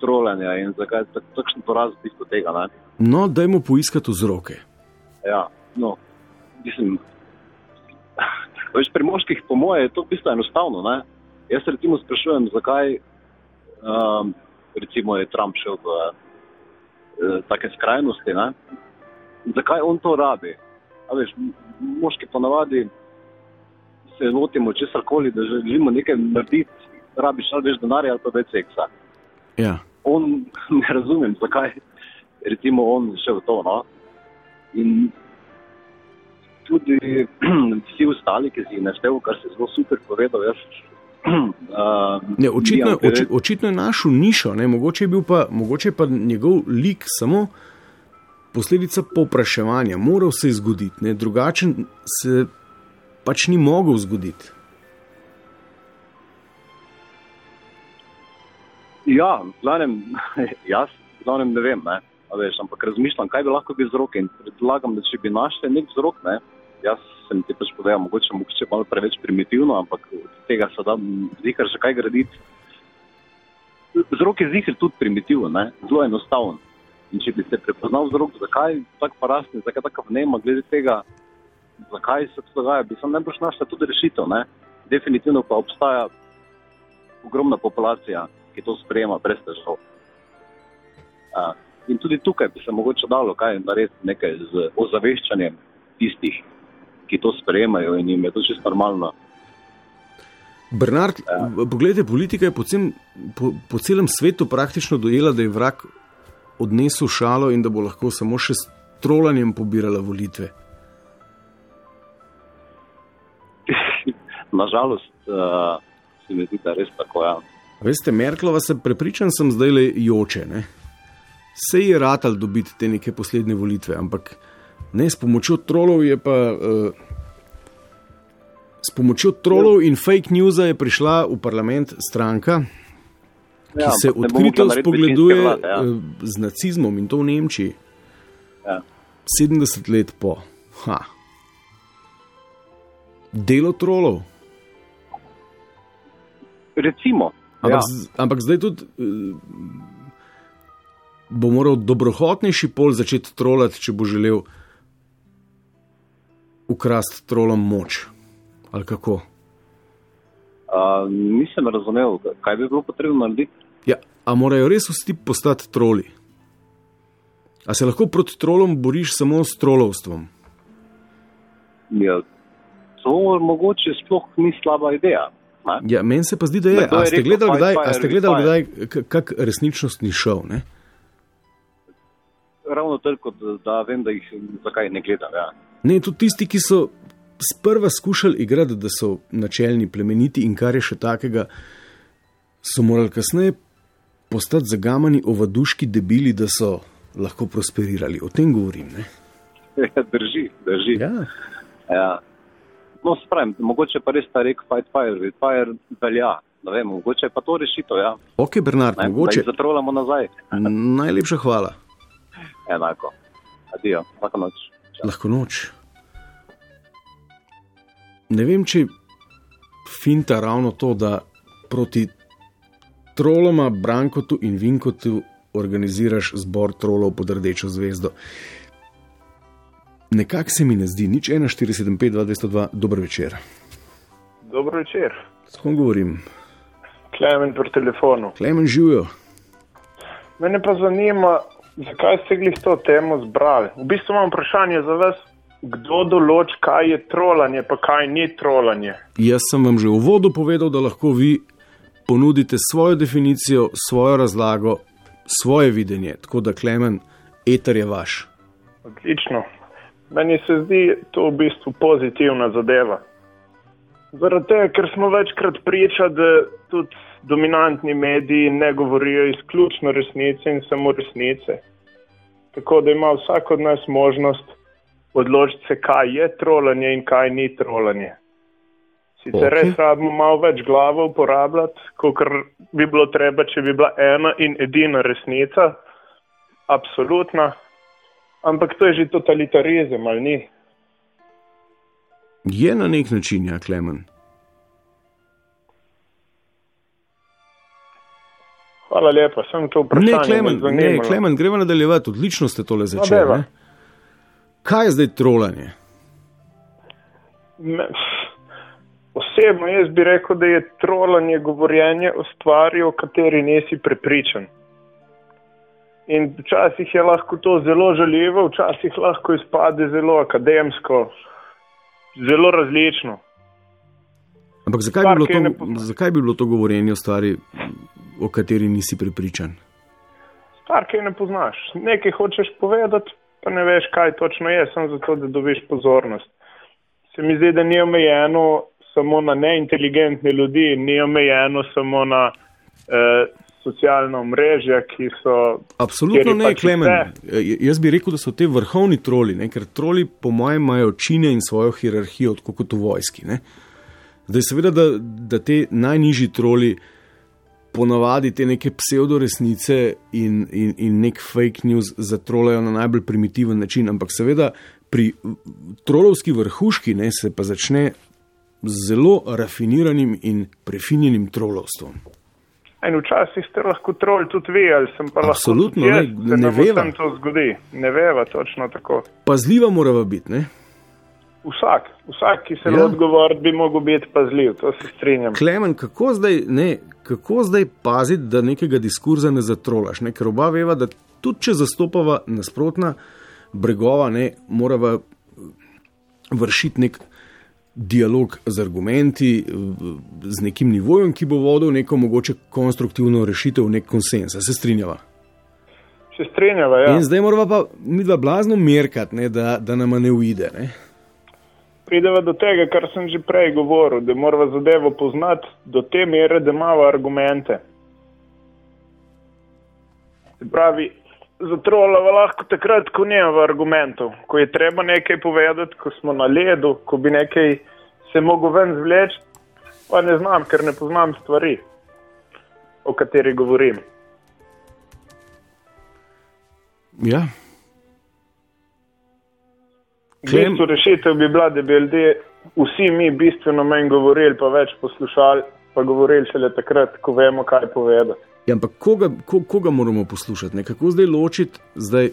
trolanja in zakaj tak, takšen porast v bistvu tega. Ne? No, dajmo poiskati vzroke. Ja, no, mislim, <laughs> veš, pri moških, po moje, je to v bistvu enostavno. Ne? Jaz recimo sprašujem, zakaj um, recimo je Trump šel v uh, take skrajnosti, ne? Zakaj on to rabi. Veš, moški ponavadi se lotimo česar koli, da želimo nekaj narediti, rabiš ali več denarja ali pa več seksa. Ja. On <laughs> ne razumem, zakaj recimo on šel v to. No? In tudi <clears throat> vsi ostali, ki si jih naštel, kar si zelo super povedal, jaz <clears throat> uh, Ne, očitno, oči, očitno je našel nišo, ne, mogoče, je pa, mogoče je pa njegov lik samo posledica povpraševanja. Moral se je zgoditi, ne, drugačen se pač ni mogel zgoditi. Ja, glavnem, <laughs> jaz glavnem ne vem, ne, a veš, ampak razmišljam, kaj bi lahko bil vzrok in predlagam, da če bi našli nek vzrok, ne, jaz sem ti pač povedal, mogoče, mogoče malo preveč primitivno, ampak od tega se da zihar še kaj graditi. Vzrok je zihar tudi primitiven, ne, zelo enostaven. In če bi se prepoznal vzrok, zakaj tako porasne, zakaj tako vnema glede tega, zakaj se to dogaja, bi sem najbrž našla tudi rešitev, ne. Definitivno pa obstaja ogromna populacija, ki to sprejema brez težav. In tudi tukaj bi se mogoče dalo kaj narediti nekaj z ozaveščanjem tistih, ki to sprejemajo in jim je to čisto normalno. Bernard, ja. poglejte, politika je po, cem, po, po celem svetu praktično dojela, da je vrak odnesel šalo in da bo lahko samo še s trolanjem pobirala volitve. <laughs> Nažalost, uh, se mi zdi, da je res tako. Ja. Veste, Merklova se prepričan sem zdaj le joče. Ne? Se je ratal dobiti te neke poslednje volitve, ampak ne s pomočjo trolov je pa. Uh, S pomočjo trolov in fake newsa je prišla v parlament stranka, ki Ja, se odkrito spogleduje vlade, ja. eh, z nacizmom in to v Nemčiji. Ja. 70 let po. Ha. Delo trolov. Recimo, Ampak, ja. ja. ampak zdaj tudi eh, bo moral dobrohotnejši pol začeti trolati, če bo želel ukrasti trolom moč. Ali kako? uh, nisem razumel, kaj bi bilo potrebno narediti. Ja, a morajo res vsi postati troli? A se lahko proti trolom boriš samo s trolovstvom? Ja, to mogoče sploh ni slaba ideja. Ne? Ja, meni se pa zdi, da je. Nekdo A je ste rekel, gledali kdaj, a fire ste gledali kdaj kak resničnostni šov? Ne? Ravno toliko, da, da vem, da jih zakaj ne gledam. Ja. Ne, tudi tisti, ki so sprva skušali igrati, da so načelni, plemeniti in kar je še takega, so morali kasneje postati zagamani ovaduški debili, da so lahko prosperirali. O tem govorim. Ne? <laughs> drži, drži. Ja. Ja. No, spravim, mogoče pa res ta rek fight fire with fire velja. Vem, mogoče je pa to rešitev. Ja. Ok, Bernard, Ne, da mogoče. jih zatrolamo nazaj. Najlepša hvala. Enako. Adijo, lahko noč. Čau. Lahko noč. Ne vem, če finta ravno to, da proti troloma, Brankotu in Vinkotu organiziraš zbor trolov pod rdečo zvezdo. Nekako se mi ne zdi, nič 1475-2202, dober večer. Dobro večer. S kom govorim? Klemen pri telefonu. Klemen živijo. Mene pa zanima, zakaj ste glih to temo zbrali. V bistvu imam vprašanje za vas, kdo določi, kaj je trolanje, pa kaj ni trolanje. Jaz sem vam že v uvodu povedal, da lahko vi ponudite svojo definicijo, svojo razlago, svoje videnje. Tako da, Klemen, eter je vaš. Odlično. Meni se zdi to v bistvu pozitivna zadeva. Zaradi tega, ker smo večkrat priča, da tudi dominantni mediji ne govorijo izključno resnice in samo resnice. Tako da ima vsak od nas možnost odločiti se, kaj je trolanje in kaj ni trolanje. Sicer Ok. okay. res rabimo malo več glave uporabljati, kot bi bilo treba, če bi bila ena in edina resnica, absolutna. Ampak to je že totalitarizem, ali ni? Je na nek način, ja, Klemen. Hvala lepa, sem to vprašanje. Ne, Klemen, ne. Klemen, gremo nadaljevati, odlično ste tole začeli. ne. Kaj je zdaj trolanje? Me, osebno jaz bi rekel, da je trolanje govorjenje o stvari, o kateri nisi prepričan. In včasih je lahko to zelo žaljivo, včasih lahko izpade zelo akademsko, zelo različno. Ampak zakaj bi, Stvar, bilo je ne to, pozna. zakaj bi bilo to govorjenje o stvari, o kateri nisi prepričan? Stvar, ki je ne poznaš. Nekaj hočeš povedati, pa ne veš, kaj točno je, samo zato, da dobiš pozornost. Se mi zdi, da ni omejeno samo na neinteligentne ljudi, ni omejeno samo na eh, socialno mrežje, ki so. Absolutno ne, pač Klemen. vse. J- Jaz bi rekel, da so te vrhovni troli, ne? ker troli, po mojem, imajo čine in svojo hierarhijo, tako kot v vojski. Ne? Zdaj, seveda, da, da te najnižji troli ponavadi te neke pseudoresnice in, in, in nek fake news zatrolajo na najbolj primitiven način, ampak seveda pri trolovski vrhuški ne, se pa začne z zelo rafiniranim in prefinjenim trolovstvom. In včasih ste lahko trol tudi vi, ali sem pa Absolutno, lahko ne, jaz, se ne nam veva. vsem to zgodi. Ne veva točno tako. Pazljiva morava biti, ne? Vsak, vsak, ki se Ja. ja. odgovori, bi mogel biti pazljiv, to se strinjam. Klemen, kako zdaj, ne, kako zdaj paziti, da nekega diskurza ne zatrolaš? Ne? Ker oba veva, da tudi če zastopava nasprotna bregova, ne morava vršiti nek dialog z argumenti, z nekim nivojem, ki bo vodil neko mogoče konstruktivno rešitev, nek konsens. Se strinjava. Se strinjava, ja. In zdaj morava pa mi dva blazno merkati, ne, da, da nama ne uide. Ne? Prideva do tega, kar sem že prej govoril, da moramo zadevo poznati do te mere, da imamo argumente. Se pravi, zatrolava lahko takrat, ko nimamo argumentov, ko je treba nekaj povedati, ko smo na ledu, ko bi nekaj se mogel ven zvleči, pa ne znam, ker ne poznam stvari, o kateri govorim. Ja, Klem- bistvu rešitev bi bila, da bi ljudje, vsi mi bistveno manj govorili, pa več poslušali, pa govorili šele takrat, ko vemo, kaj povedati. Ja, ampak koga, ko, koga moramo poslušati? Ne? Kako zdaj ločiti? Zdaj,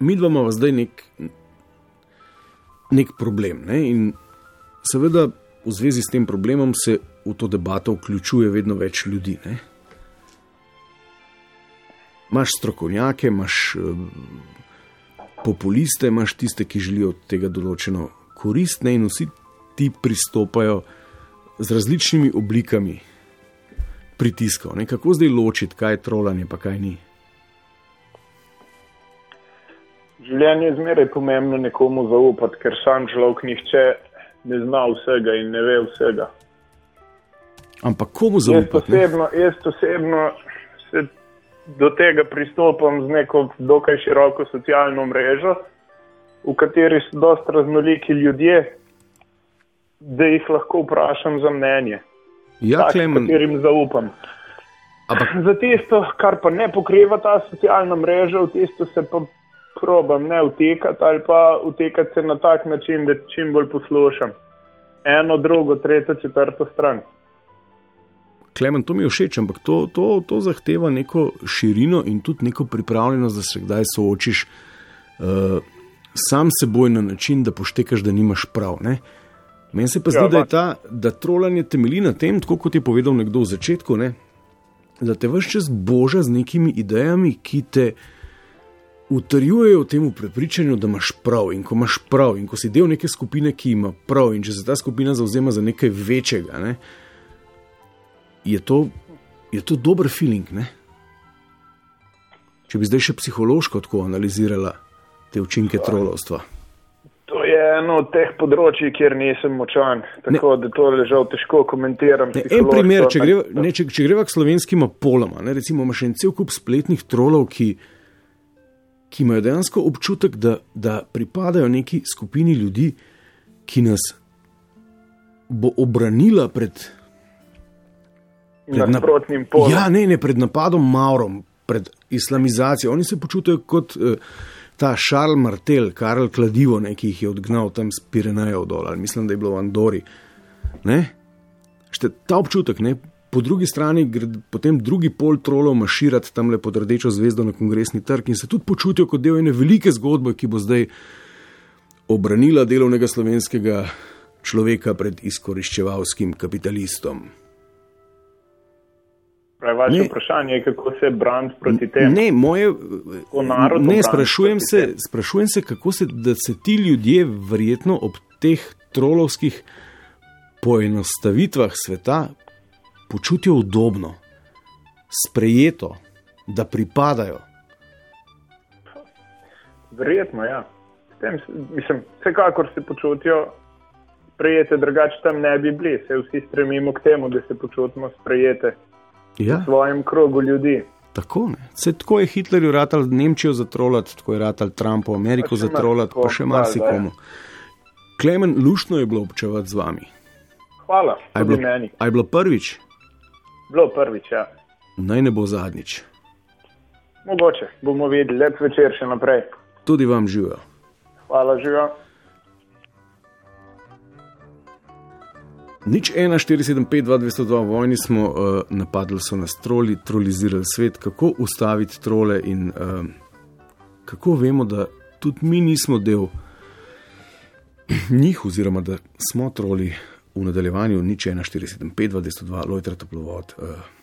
mi dva imamo zdaj nek, nek problem. Ne? In seveda v zvezi s tem problemom se v to debato vključuje vedno več ljudi. Ne? Imaš strokovnjake, imaš eh, populiste, imaš tiste, ki želijo od tega določeno korist, ne? in vsi ti pristopajo z različnimi oblikami pritiskov. Ne? Kako zdaj ločiti, kaj je trolanje, pa kaj ni. Življenje je zmeraj pomembno nekomu zaupati, ker sam človek nihče ne zna vsega in ne ve vsega. Ampak komu Jaz zaupati? ne? osebno, jaz osebno se do tega pristopam z neko dokaj široko socialno mrežo, v kateri so dosta raznoliki ljudje, da jih lahko vprašam za mnenje. Ja, Tak, Klemen, katerim zaupam. ampak <clears throat> Za tisto, kar pa ne pokriva ta socialna mreža, v tisto se pa probam ne vtekati ali pa vtekati se na tak način, da čim bolj poslušam. Eno, drugo, tretjo, četrto stran. Klemen, to mi je všeč, ampak to, to, to zahteva neko širino in tudi neko pripravljenost, da se kdaj soočiš uh, sam seboj na način, da poštekaš, da nimaš prav. Ne? Meni se pa zdi, Ja, da je ta, da trolanje temelji na tem, tako kot je povedal nekdo v začetku, ne? da te vse čas boža z nekimi idejami, ki te utrjujejo v tem prepričanju, da imaš prav. In ko imaš prav, in ko si del neke skupine, ki ima prav, in če se ta skupina zauzema za nekaj večjega, ne? je to, je to dober feeling. Ne? Če bi zdaj še psihološko tako analizirala te učinke trolovstva. Je eno od teh področji, kjer nisem močan, tako ne. da to ležal težko komentiram. Ne, en primer, če greva, ne, če, če greva k slovenskim polama, ne, recimo, imaš en cel kup spletnih trolov, ki, ki imajo dejansko občutek, da, da pripadajo neki skupini ljudi, ki nas bo obranila pred pred nasprotnim polom. Ja, ne, ne, pred napadom Maurom, pred islamizacijo. Oni se počutijo kot uh, ta Charles Martel, Karl Kladivo, ne, ki jih je odgnal tam z Pirenejev dol, ali mislim, da je bilo v Andori. Ne? Šte, ta občutek, ne, po drugi strani gre potem drugi pol trolov maširati tam le pod rdečo zvezdo na kongresni trg in se tudi počutijo kot del ene velike zgodbe, ki bo zdaj obranila delovnega slovenskega človeka pred izkoriščevalskim kapitalistom. Pravi, vaše Ne. vprašanje je, kako se braniti proti temu. Ne, moje, ne sprašujem, se, sprašujem se, kako se, da se ti ljudje verjetno ob teh trolovskih poenostavitvah sveta počutijo udobno, sprejeto, da pripadajo. Verjetno, ja. S Tem, mislim, vsekakor se počutijo sprejete, drugače tam ne bi bili. Se vsi stremimo k temu, da se počutimo sprejete Ja, v svojem krogu ljudi. tako, ne. Se, tako je Hitlerju ratal Nemčijo zatrolati, tako je ratal Trumpu Ameriko Pa še zatrolati, pa še marsikomu. Klemen, luštno je bilo občevati z vami. Hvala, A je tudi bilo, meni. a je bilo prvič, Bilo prvič, ja. naj ne bo zadnjič. Mogoče bomo videli, lep večer še naprej. Tudi vam živijo. Hvala, živa. Nič 1, 475, 202, vojni smo, uh, napadli so nas troli, trolizirali svet, kako ustaviti trole in uh, kako vemo, da tudi mi nismo del njih, oziroma da smo troli v nadaljevanju, nič 1, 475, 202, lojtra toplovod. Uh,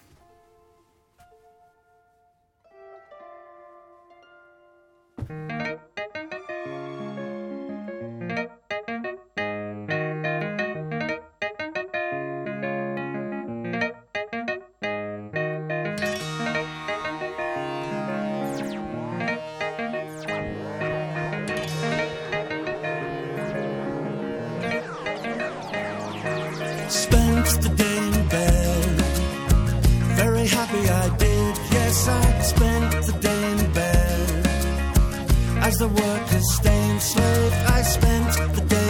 the work stained slave I spent the day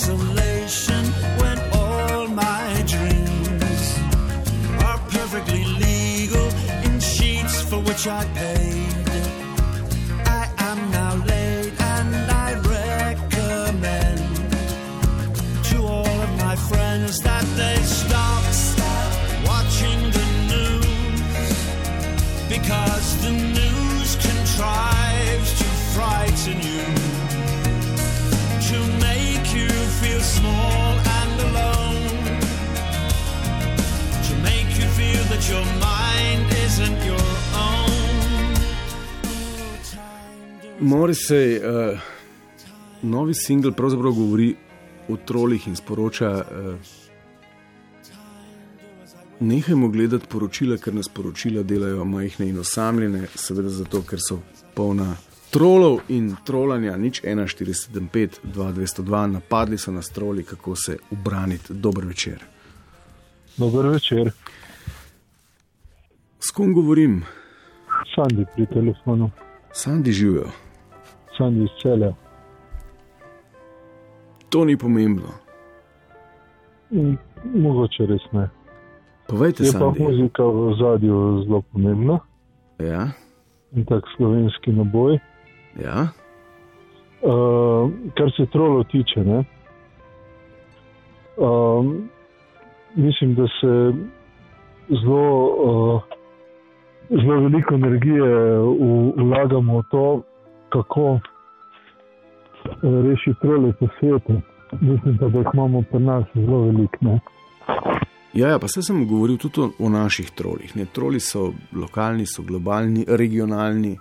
Consolation when all my dreams are perfectly legal in sheets for which I paid. I am now late and I recommend to all of my friends that they stop, stop watching the news because the news contrives to frighten you, Morrissey, uh, novi singel pravzaprav govori o trolih in sporoča: uh, Nehajmo gledati poročila, ker nas poročila delajo majhne in osamljene, seveda zato, ker so polna trolov in trolanja. Nič 1475, 2202, napadli so nas troli, kako se ubraniti. Dober večer. Dober večer, S kom govorim? Sandi pri telefonu, Sandi živijo. Sandi iz celja. To ni pomembno. In Mogoče res ne. Povejte, Je pa Sandi. muzika v zadju zelo pomembna Ja, in tak slovenski naboj. ja. Uh, kar se trolov tiče, ne, um, mislim, da se zelo, uh, zelo veliko energije v, vlagamo v to, kako uh, rešiti trole po svetu. Mislim pa, da jih imamo pri nas zelo veliko. Ja, ja, pa se sem govoril tudi o, o naših trolih. Ne? Troli so lokalni, so globalni, regionalni.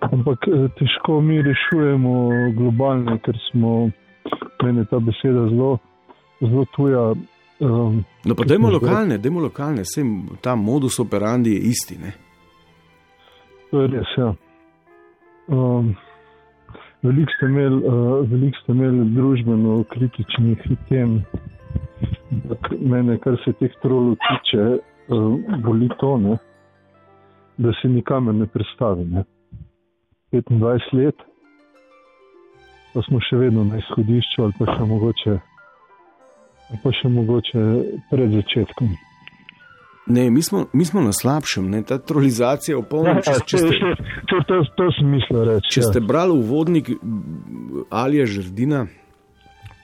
Ampak eh, težko mi rešujemo globalne, ker smo, meni je ta beseda zelo, zelo tuja. Um, No, pa dajmo lokalne, dajmo lokalne, vsem ta modus operandi je isti. Ne? To je res. Ja. Um, Veliko ste imeli, uh, velik ste imeli družbeno kritičnih tem. Ampak Mene, kar se teh trolov tiče, uh, boli to, ne, da se nikamor ne predstavi. Ne. 25 let, pa smo še vedno na izhodišču, ali pa še mogoče, ali pa še mogoče pred začetkom. Ne, mi smo, mi smo na slabšem, ne? ta trolizacija je če, ste- Ja, to, to, to sem mislil reči. če ja. ste brali uvodnik Alija Žrdina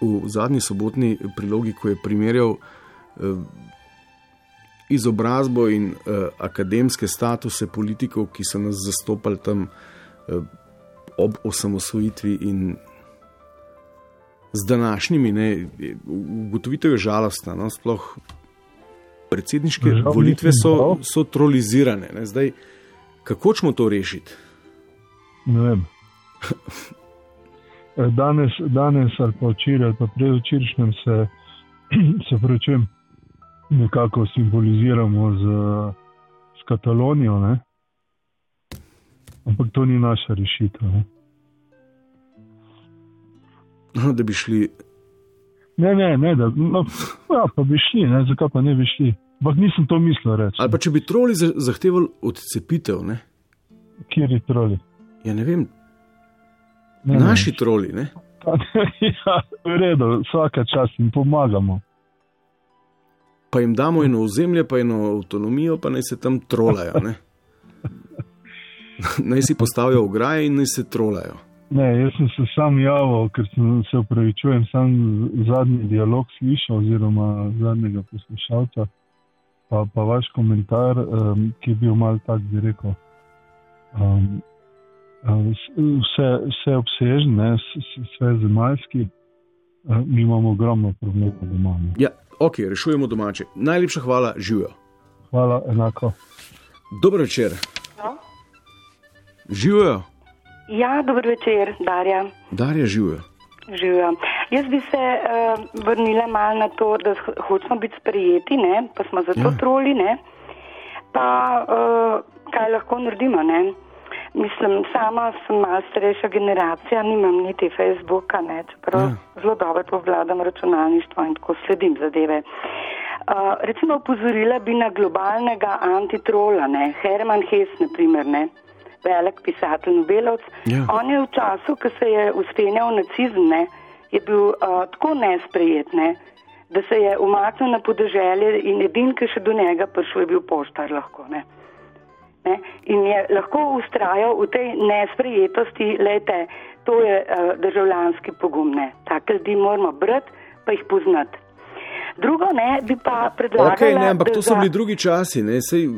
v zadnji sobotni prilogi, ko je primerjal eh, izobrazbo in uh, akademske statuse politikov, ki so nas zastopali tam uh, ob osamosvojitvi in z današnjimi, ne, ugotovitev je žalostna. No, sploh predsedniške Žal volitve so, so trolizirane. Ne. Zdaj, kako ćemo to rešiti? Ne vem. <laughs> Danes, danes ali pa včeraj, ali pa predvčerajšnjem se, <clears throat> se pravičujem, nekako simboliziramo z, z Katalonijo, ne? ampak to ni naša rešitev. Ne, da bi šli. ne, ne, ne da, no, ja, pa bi šli, ne? zakaj pa ne bi šli. Ampak nisem to mislil reči. Ali pa če bi troli za- zahtevali odcepitev, ne? Kjer je troli? Ja, ne vem, Ne, naši ne. troli. Ne? <laughs> ja, v redu, vsaka čas jim pomagamo. Pa jim damo eno ozemlje, pa eno avtonomijo, pa naj se tam trolajo. ne. <laughs> naj si postavijo ograje in naj se trolajo. Ne, jaz sem se sam javil, ker sem se upravičujem, sam zadnji dialog slišal, oziroma zadnjega poslušalca, pa, pa vaš komentar, um, ki je bil mal tak, bi rekel, um, vse, vse obsežen, ne, vse zemalski, uh, mi imamo ogromno problemov doma. Ne. Ja, ok, rešujemo domače. Najlepša hvala, živijo. Hvala, enako. Dober večer. No? Živijo, Ja, dober večer, Darja. Darja živijo. Živijo. Jaz bi se uh, vrnila malo na to, da hočemo biti sprejeti, ne? pa smo zato Ja. ja. troli, ne? pa uh, kaj lahko naredimo. Ne? Mislim, sama sem malo starejša generacija, nimam niti Facebooka, ne? čeprav Ja. ja. zelo dobro obvladam računalništvo in tako sledim zadeve. Uh, recimo upozorila bi na globalnega antitrola, ne? Herman Hess, na primer, ne? Velik pisatelj Nobelovc. Ja. On je v času, ko se je uspenjal nacizem, ne, je bil uh, tako nesprejet, ne, da se je umaknil na podeželje in edin, ki še do njega prišel, je bil poštar lahko. Ne. Ne, in je lahko ustrajal v tej nesprejetosti, lejte, to je uh, državljanski pogum. Ne. Take ljudi moramo brati, pa jih poznati. Drugo ne, bi pa predlagala, Okay, ne, ampak da to so bili drugi časi. Ne? Sej,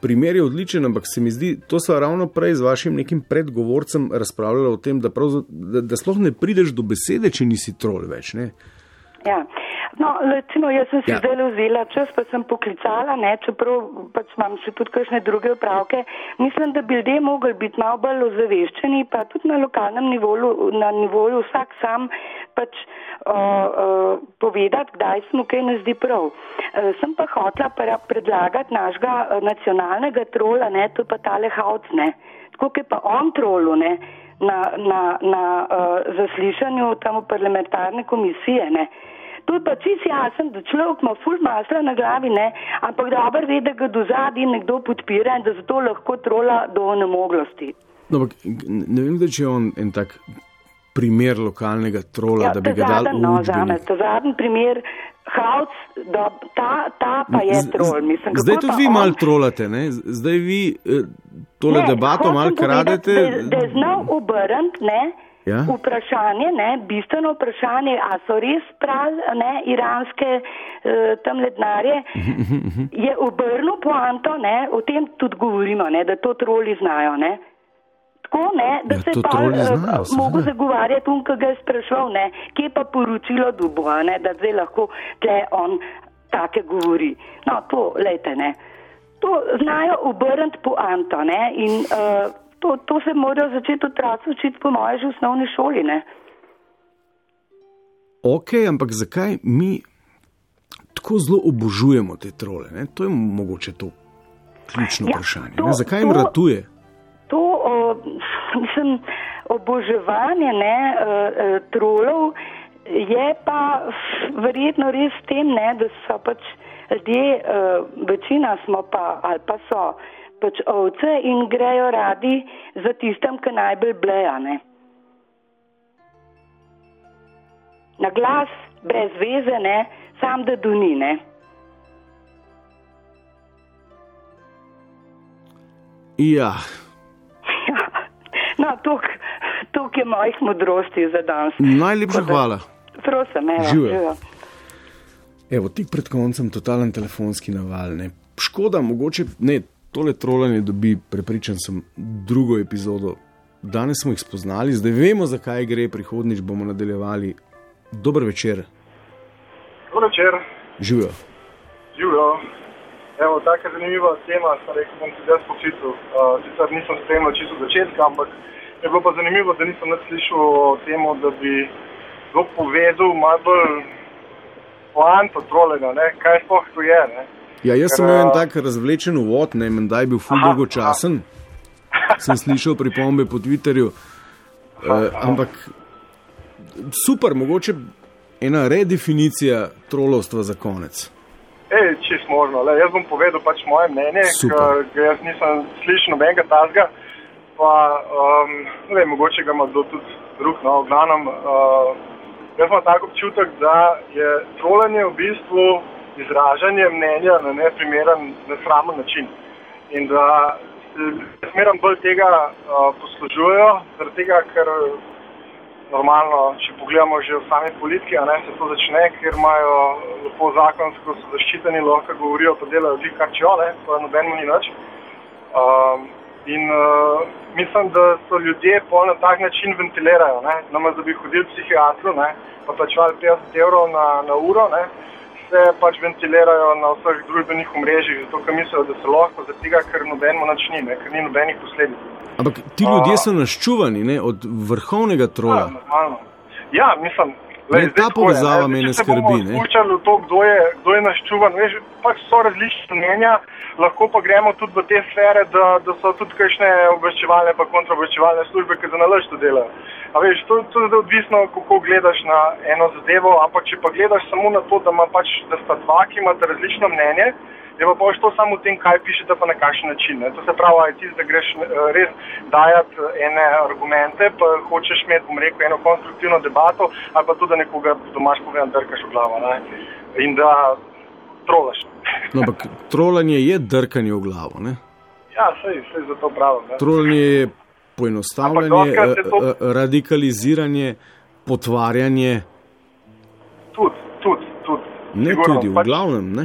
primer je odličen, ampak se mi zdi, to so ravno prej z vašim nekim predgovorcem razpravljali o tem, da, pravza- da, da sploh ne prideš do besede, če nisi trol več. Ne? Ja. No, recimo, jaz sem si Ja. zdaj vzela čas, pa sem poklicala, ne, čeprav pač imam še tudi kakšne druge upravke. Mislim, da bi ljudje mogli biti malo bolj ozaveščeni, pa tudi na lokalnem nivoju, na nivoju vsak sam pač uh, uh, povedati, kdaj se mu kaj ne zdi prav. Uh, sem pa hotla pra- predlagati našega uh, nacionalnega trola, ne, to pa tale Havc, ne. Tako je pa on trolu, ne, na, na, na uh, zaslišanju tam v parlamentarne komisije, ne. To je pa čisto jasen, da človek ima ful masla na glavi, ne, ampak dobro ve, da ga do zadnji nekdo podpira in da zato lahko trola do onemoglosti. No, ampak ne vem, da če je on en tak primer lokalnega trola, Ja, da bi ga dal zadnji, v no, zame, ta zadnji primer, Havc, da, ta, ta pa je trol, mislim. Zdaj tudi vi on- mal trolate, ne? zdaj vi eh, tole Ne, debato hočem mal povedati, kradete. Da, da je znal obrniti, ne? Ja. Vprašanje, ne, bistveno vprašanje, a so res prav, ne, iranske uh, tam lednarje, <laughs> je obrnil poanto, ne, o tem tudi govorimo, ne, da to troli znajo, ne. Tako, ne, da Ja, se pa eh, znajo, mogo zagovarjati um, ki ga je sprašval, ne, kje pa poročilo dubo, ne, da zdaj lahko tle on take govori. No, to, lejte, ne. To znajo obrniti poanto, ne, in uh, to, to se morajo začeti otroci učiti po moje že v osnovni šoli, ne. Ok, ampak zakaj mi tako zelo obožujemo te trole? Ne? To je mogoče to ključno Ja, vprašanje. to- ne? Zakaj jim to- ratuje? To, o, <laughs> mislim, oboževanje ne, uh, uh, trolov je pa verjetno res tem, ne, da so pač ljudje, uh, večina smo pa ali pa so pač ovce in grejo radi za tistem, ki najbolj bleja. Ne. Na glas, brez veze, ne, sam da dunine. Ja, No, toliko je mojih modrosti za danes. najlepša da- hvala. Prosim, evo, Živjo. živjo. Evo, tik pred koncem totalen telefonski naval. Ne? škoda, mogoče ne, tole trolanje dobi, prepričan sem, drugo epizodo. Danes smo jih spoznali, zdaj vemo, zakaj gre, prihodnjič bomo nadaljevali. Dober večer, Dobro večer, živijo. Živijo. Evo, taka zanimiva tema, sem rekel, bom se zdaj poklical. Uh, sicer nisem spremljal čisto začetka, ampak je bilo pa zanimivo, da nisem nič slišal o tem, da bi kdo povedal malo bolj poanto trolega, ne, kaj sploh to je. Ne. Ja, jaz sem imel en a, tak razvlečen uvod, ne vem, da je bil ful dolgočasen. Sem slišal pripombe po Twitterju, uh, ampak super, mogoče ena redefinicija trolovstva za konec. Ej, čist možno. Le, jaz bom povedal pač moje mnenje, ker jaz nisem slišal nobenega tazga. Pa, um, ne vem, mogoče ga ima kdo tudi drug, no, v glavnem. Uh, jaz imam tako občutek, da je trolanje v bistvu izražanje mnenja na neprimeren, nesramen način. In da se smeram bolj tega uh, poslužujejo, zaradi tega, ker normalno, če pogledamo že v sami politiki, ne se to začne, ker imajo lepo zakonsko so zaščiteni, lahko govorijo, pa delajo vsi kar če ne, to nobenemu ni nič. Um, in uh, mislim, da so ljudje pol na tak način ventilirajo, ne, namesto da bi hodili psihiatru, ne, pa plačevali 50 evrov na, na uro, ne, se pač ventilirajo na vseh družbenih omrežjih, zato ker mislijo, da se lahko, zaradi tega, ker nobenemu nič ni, ne, ker ni nobenih posledic. Ampak ti ljudje so naščuvani ne, od vrhovnega trola. Normalno. Ja, mislim. Ne, ta povezava mene skrbi, ne. V to, kdo je, kdo je naščuvan. Veš, pač so različne mnenja, lahko pa gremo tudi v te sfere, da, da so tudi kakšne obveščevalne pa kontraobveščevalne službe, ki za nalaž to delajo. A veš, to, to je odvisno, kako gledaš na eno zadevo, ampak če pa gledaš samo na to, da, pač, da sta dva, ki imata različno mnenje, je pa pač to samo v tem, kaj pišete pa na kakšen način. Ne. To se pravi, aj ti, da greš eh, res dajati eh, ene argumente, pa hočeš imeti, bom rekel, eno konstruktivno debato, ali pa tudi, da nekoga domaš povedan drkaš v glavo. Ne. In da trolaš. No, ampak trolanje je drkanje v glavo. Ne? Ja, sej, sej za to pravim. ne. Trolanje je poenostavljanje, to- eh, radikaliziranje, potvarjanje. Tudi, tudi, tudi. Ne Sigurno, tudi, v pač- glavnem. Ne?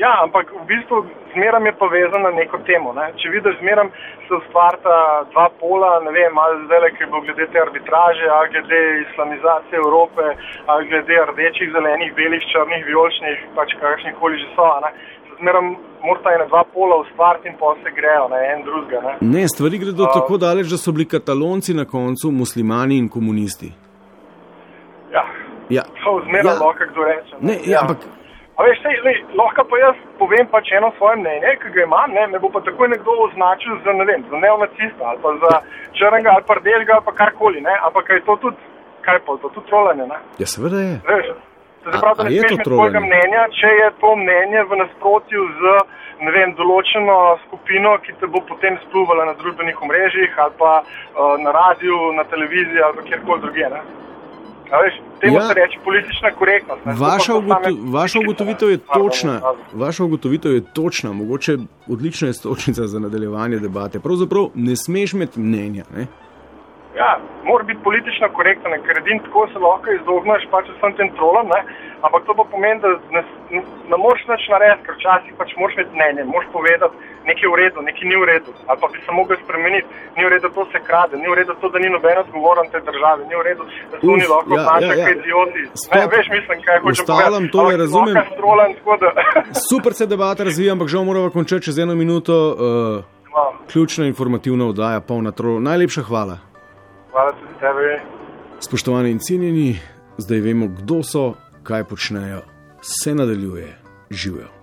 Ja, ampak v bistvu zmeram je povezan na neko temo. Ne? Če vidiš, zmeram se ustvarta dva pola, ne vem, ali zdaj, ki bo glede te arbitraže, ali glede islamizacije Evrope, ali glede rdečih, zelenih, belih, črnih, vijoličnih, pač kakšnih koli že so. Ne? Se Zmeram morata ena dva pola ustvariti in pa se grejo na en drugega. Ne? ne, stvari gredo A- tako daleč, da so bili katalonci na koncu muslimani in komunisti. Ja, Ja. to zmeram Ja. ja. lahko kdo reče. Ne, ja, ampak A veš, sej, lej, lahko pa jaz povem pač eno svoje mnenje, ki ga imam, ne, me bo pa takoj nekdo označil za, ne vem, za neonacista ali pa za črnega ali pa rdečega ali pa karkoli, ne, ampak je to tudi, kaj pa, to tudi trolanje, ne. ja, seveda je. Veš, se pravi, da ne smeš imeti svojega mnenja, če je to mnenje v nasprotju z, ne vem, določeno skupino, ki te bo potem spluvala na družbenih omrežjih ali pa uh, na radiju, na televiziji ali pa kjerkoli drugje, ne. Veš, temu Ja. se reče politična korektnost. ne. Vaša, ugoto, vaša ugotovitev je točna. Vaša ugotovitev je točna, mogoče odlična je stočnica za nadaljevanje debate. Pravzaprav ne smeš imeti mnenja. Ne? Ja, mora biti politično korekten, ker edin tako se lahko izogneš pač vsem tem trolom, ne? ampak to pa pomeni, da ne, ne moreš nič narediti, ker včasih pač moraš imeti mnenje, moraš povedati, nekaj je v redu, nekaj ni v redu, ali pa bi se mogel spremeniti, ni v redu, to se krade, ni v redu to, da ni noben odgovoren te države, ni v redu, da so oni lahko ja, znašajo ja, ja. idioti. Ne, Stop. veš, mislim, kaj Ustavljam povedati. tole, Ampak razumem. tako da... <laughs> Super se debata razvija, ampak žal moramo končati čez eno minuto. Uh, ključna informativna oddaja, polna trolov. Najlepša hvala. Hvala tudi tebi. Spoštovani in cenjeni, zdaj vemo, kdo so, kaj počnejo. Se nadaljuje, živijo.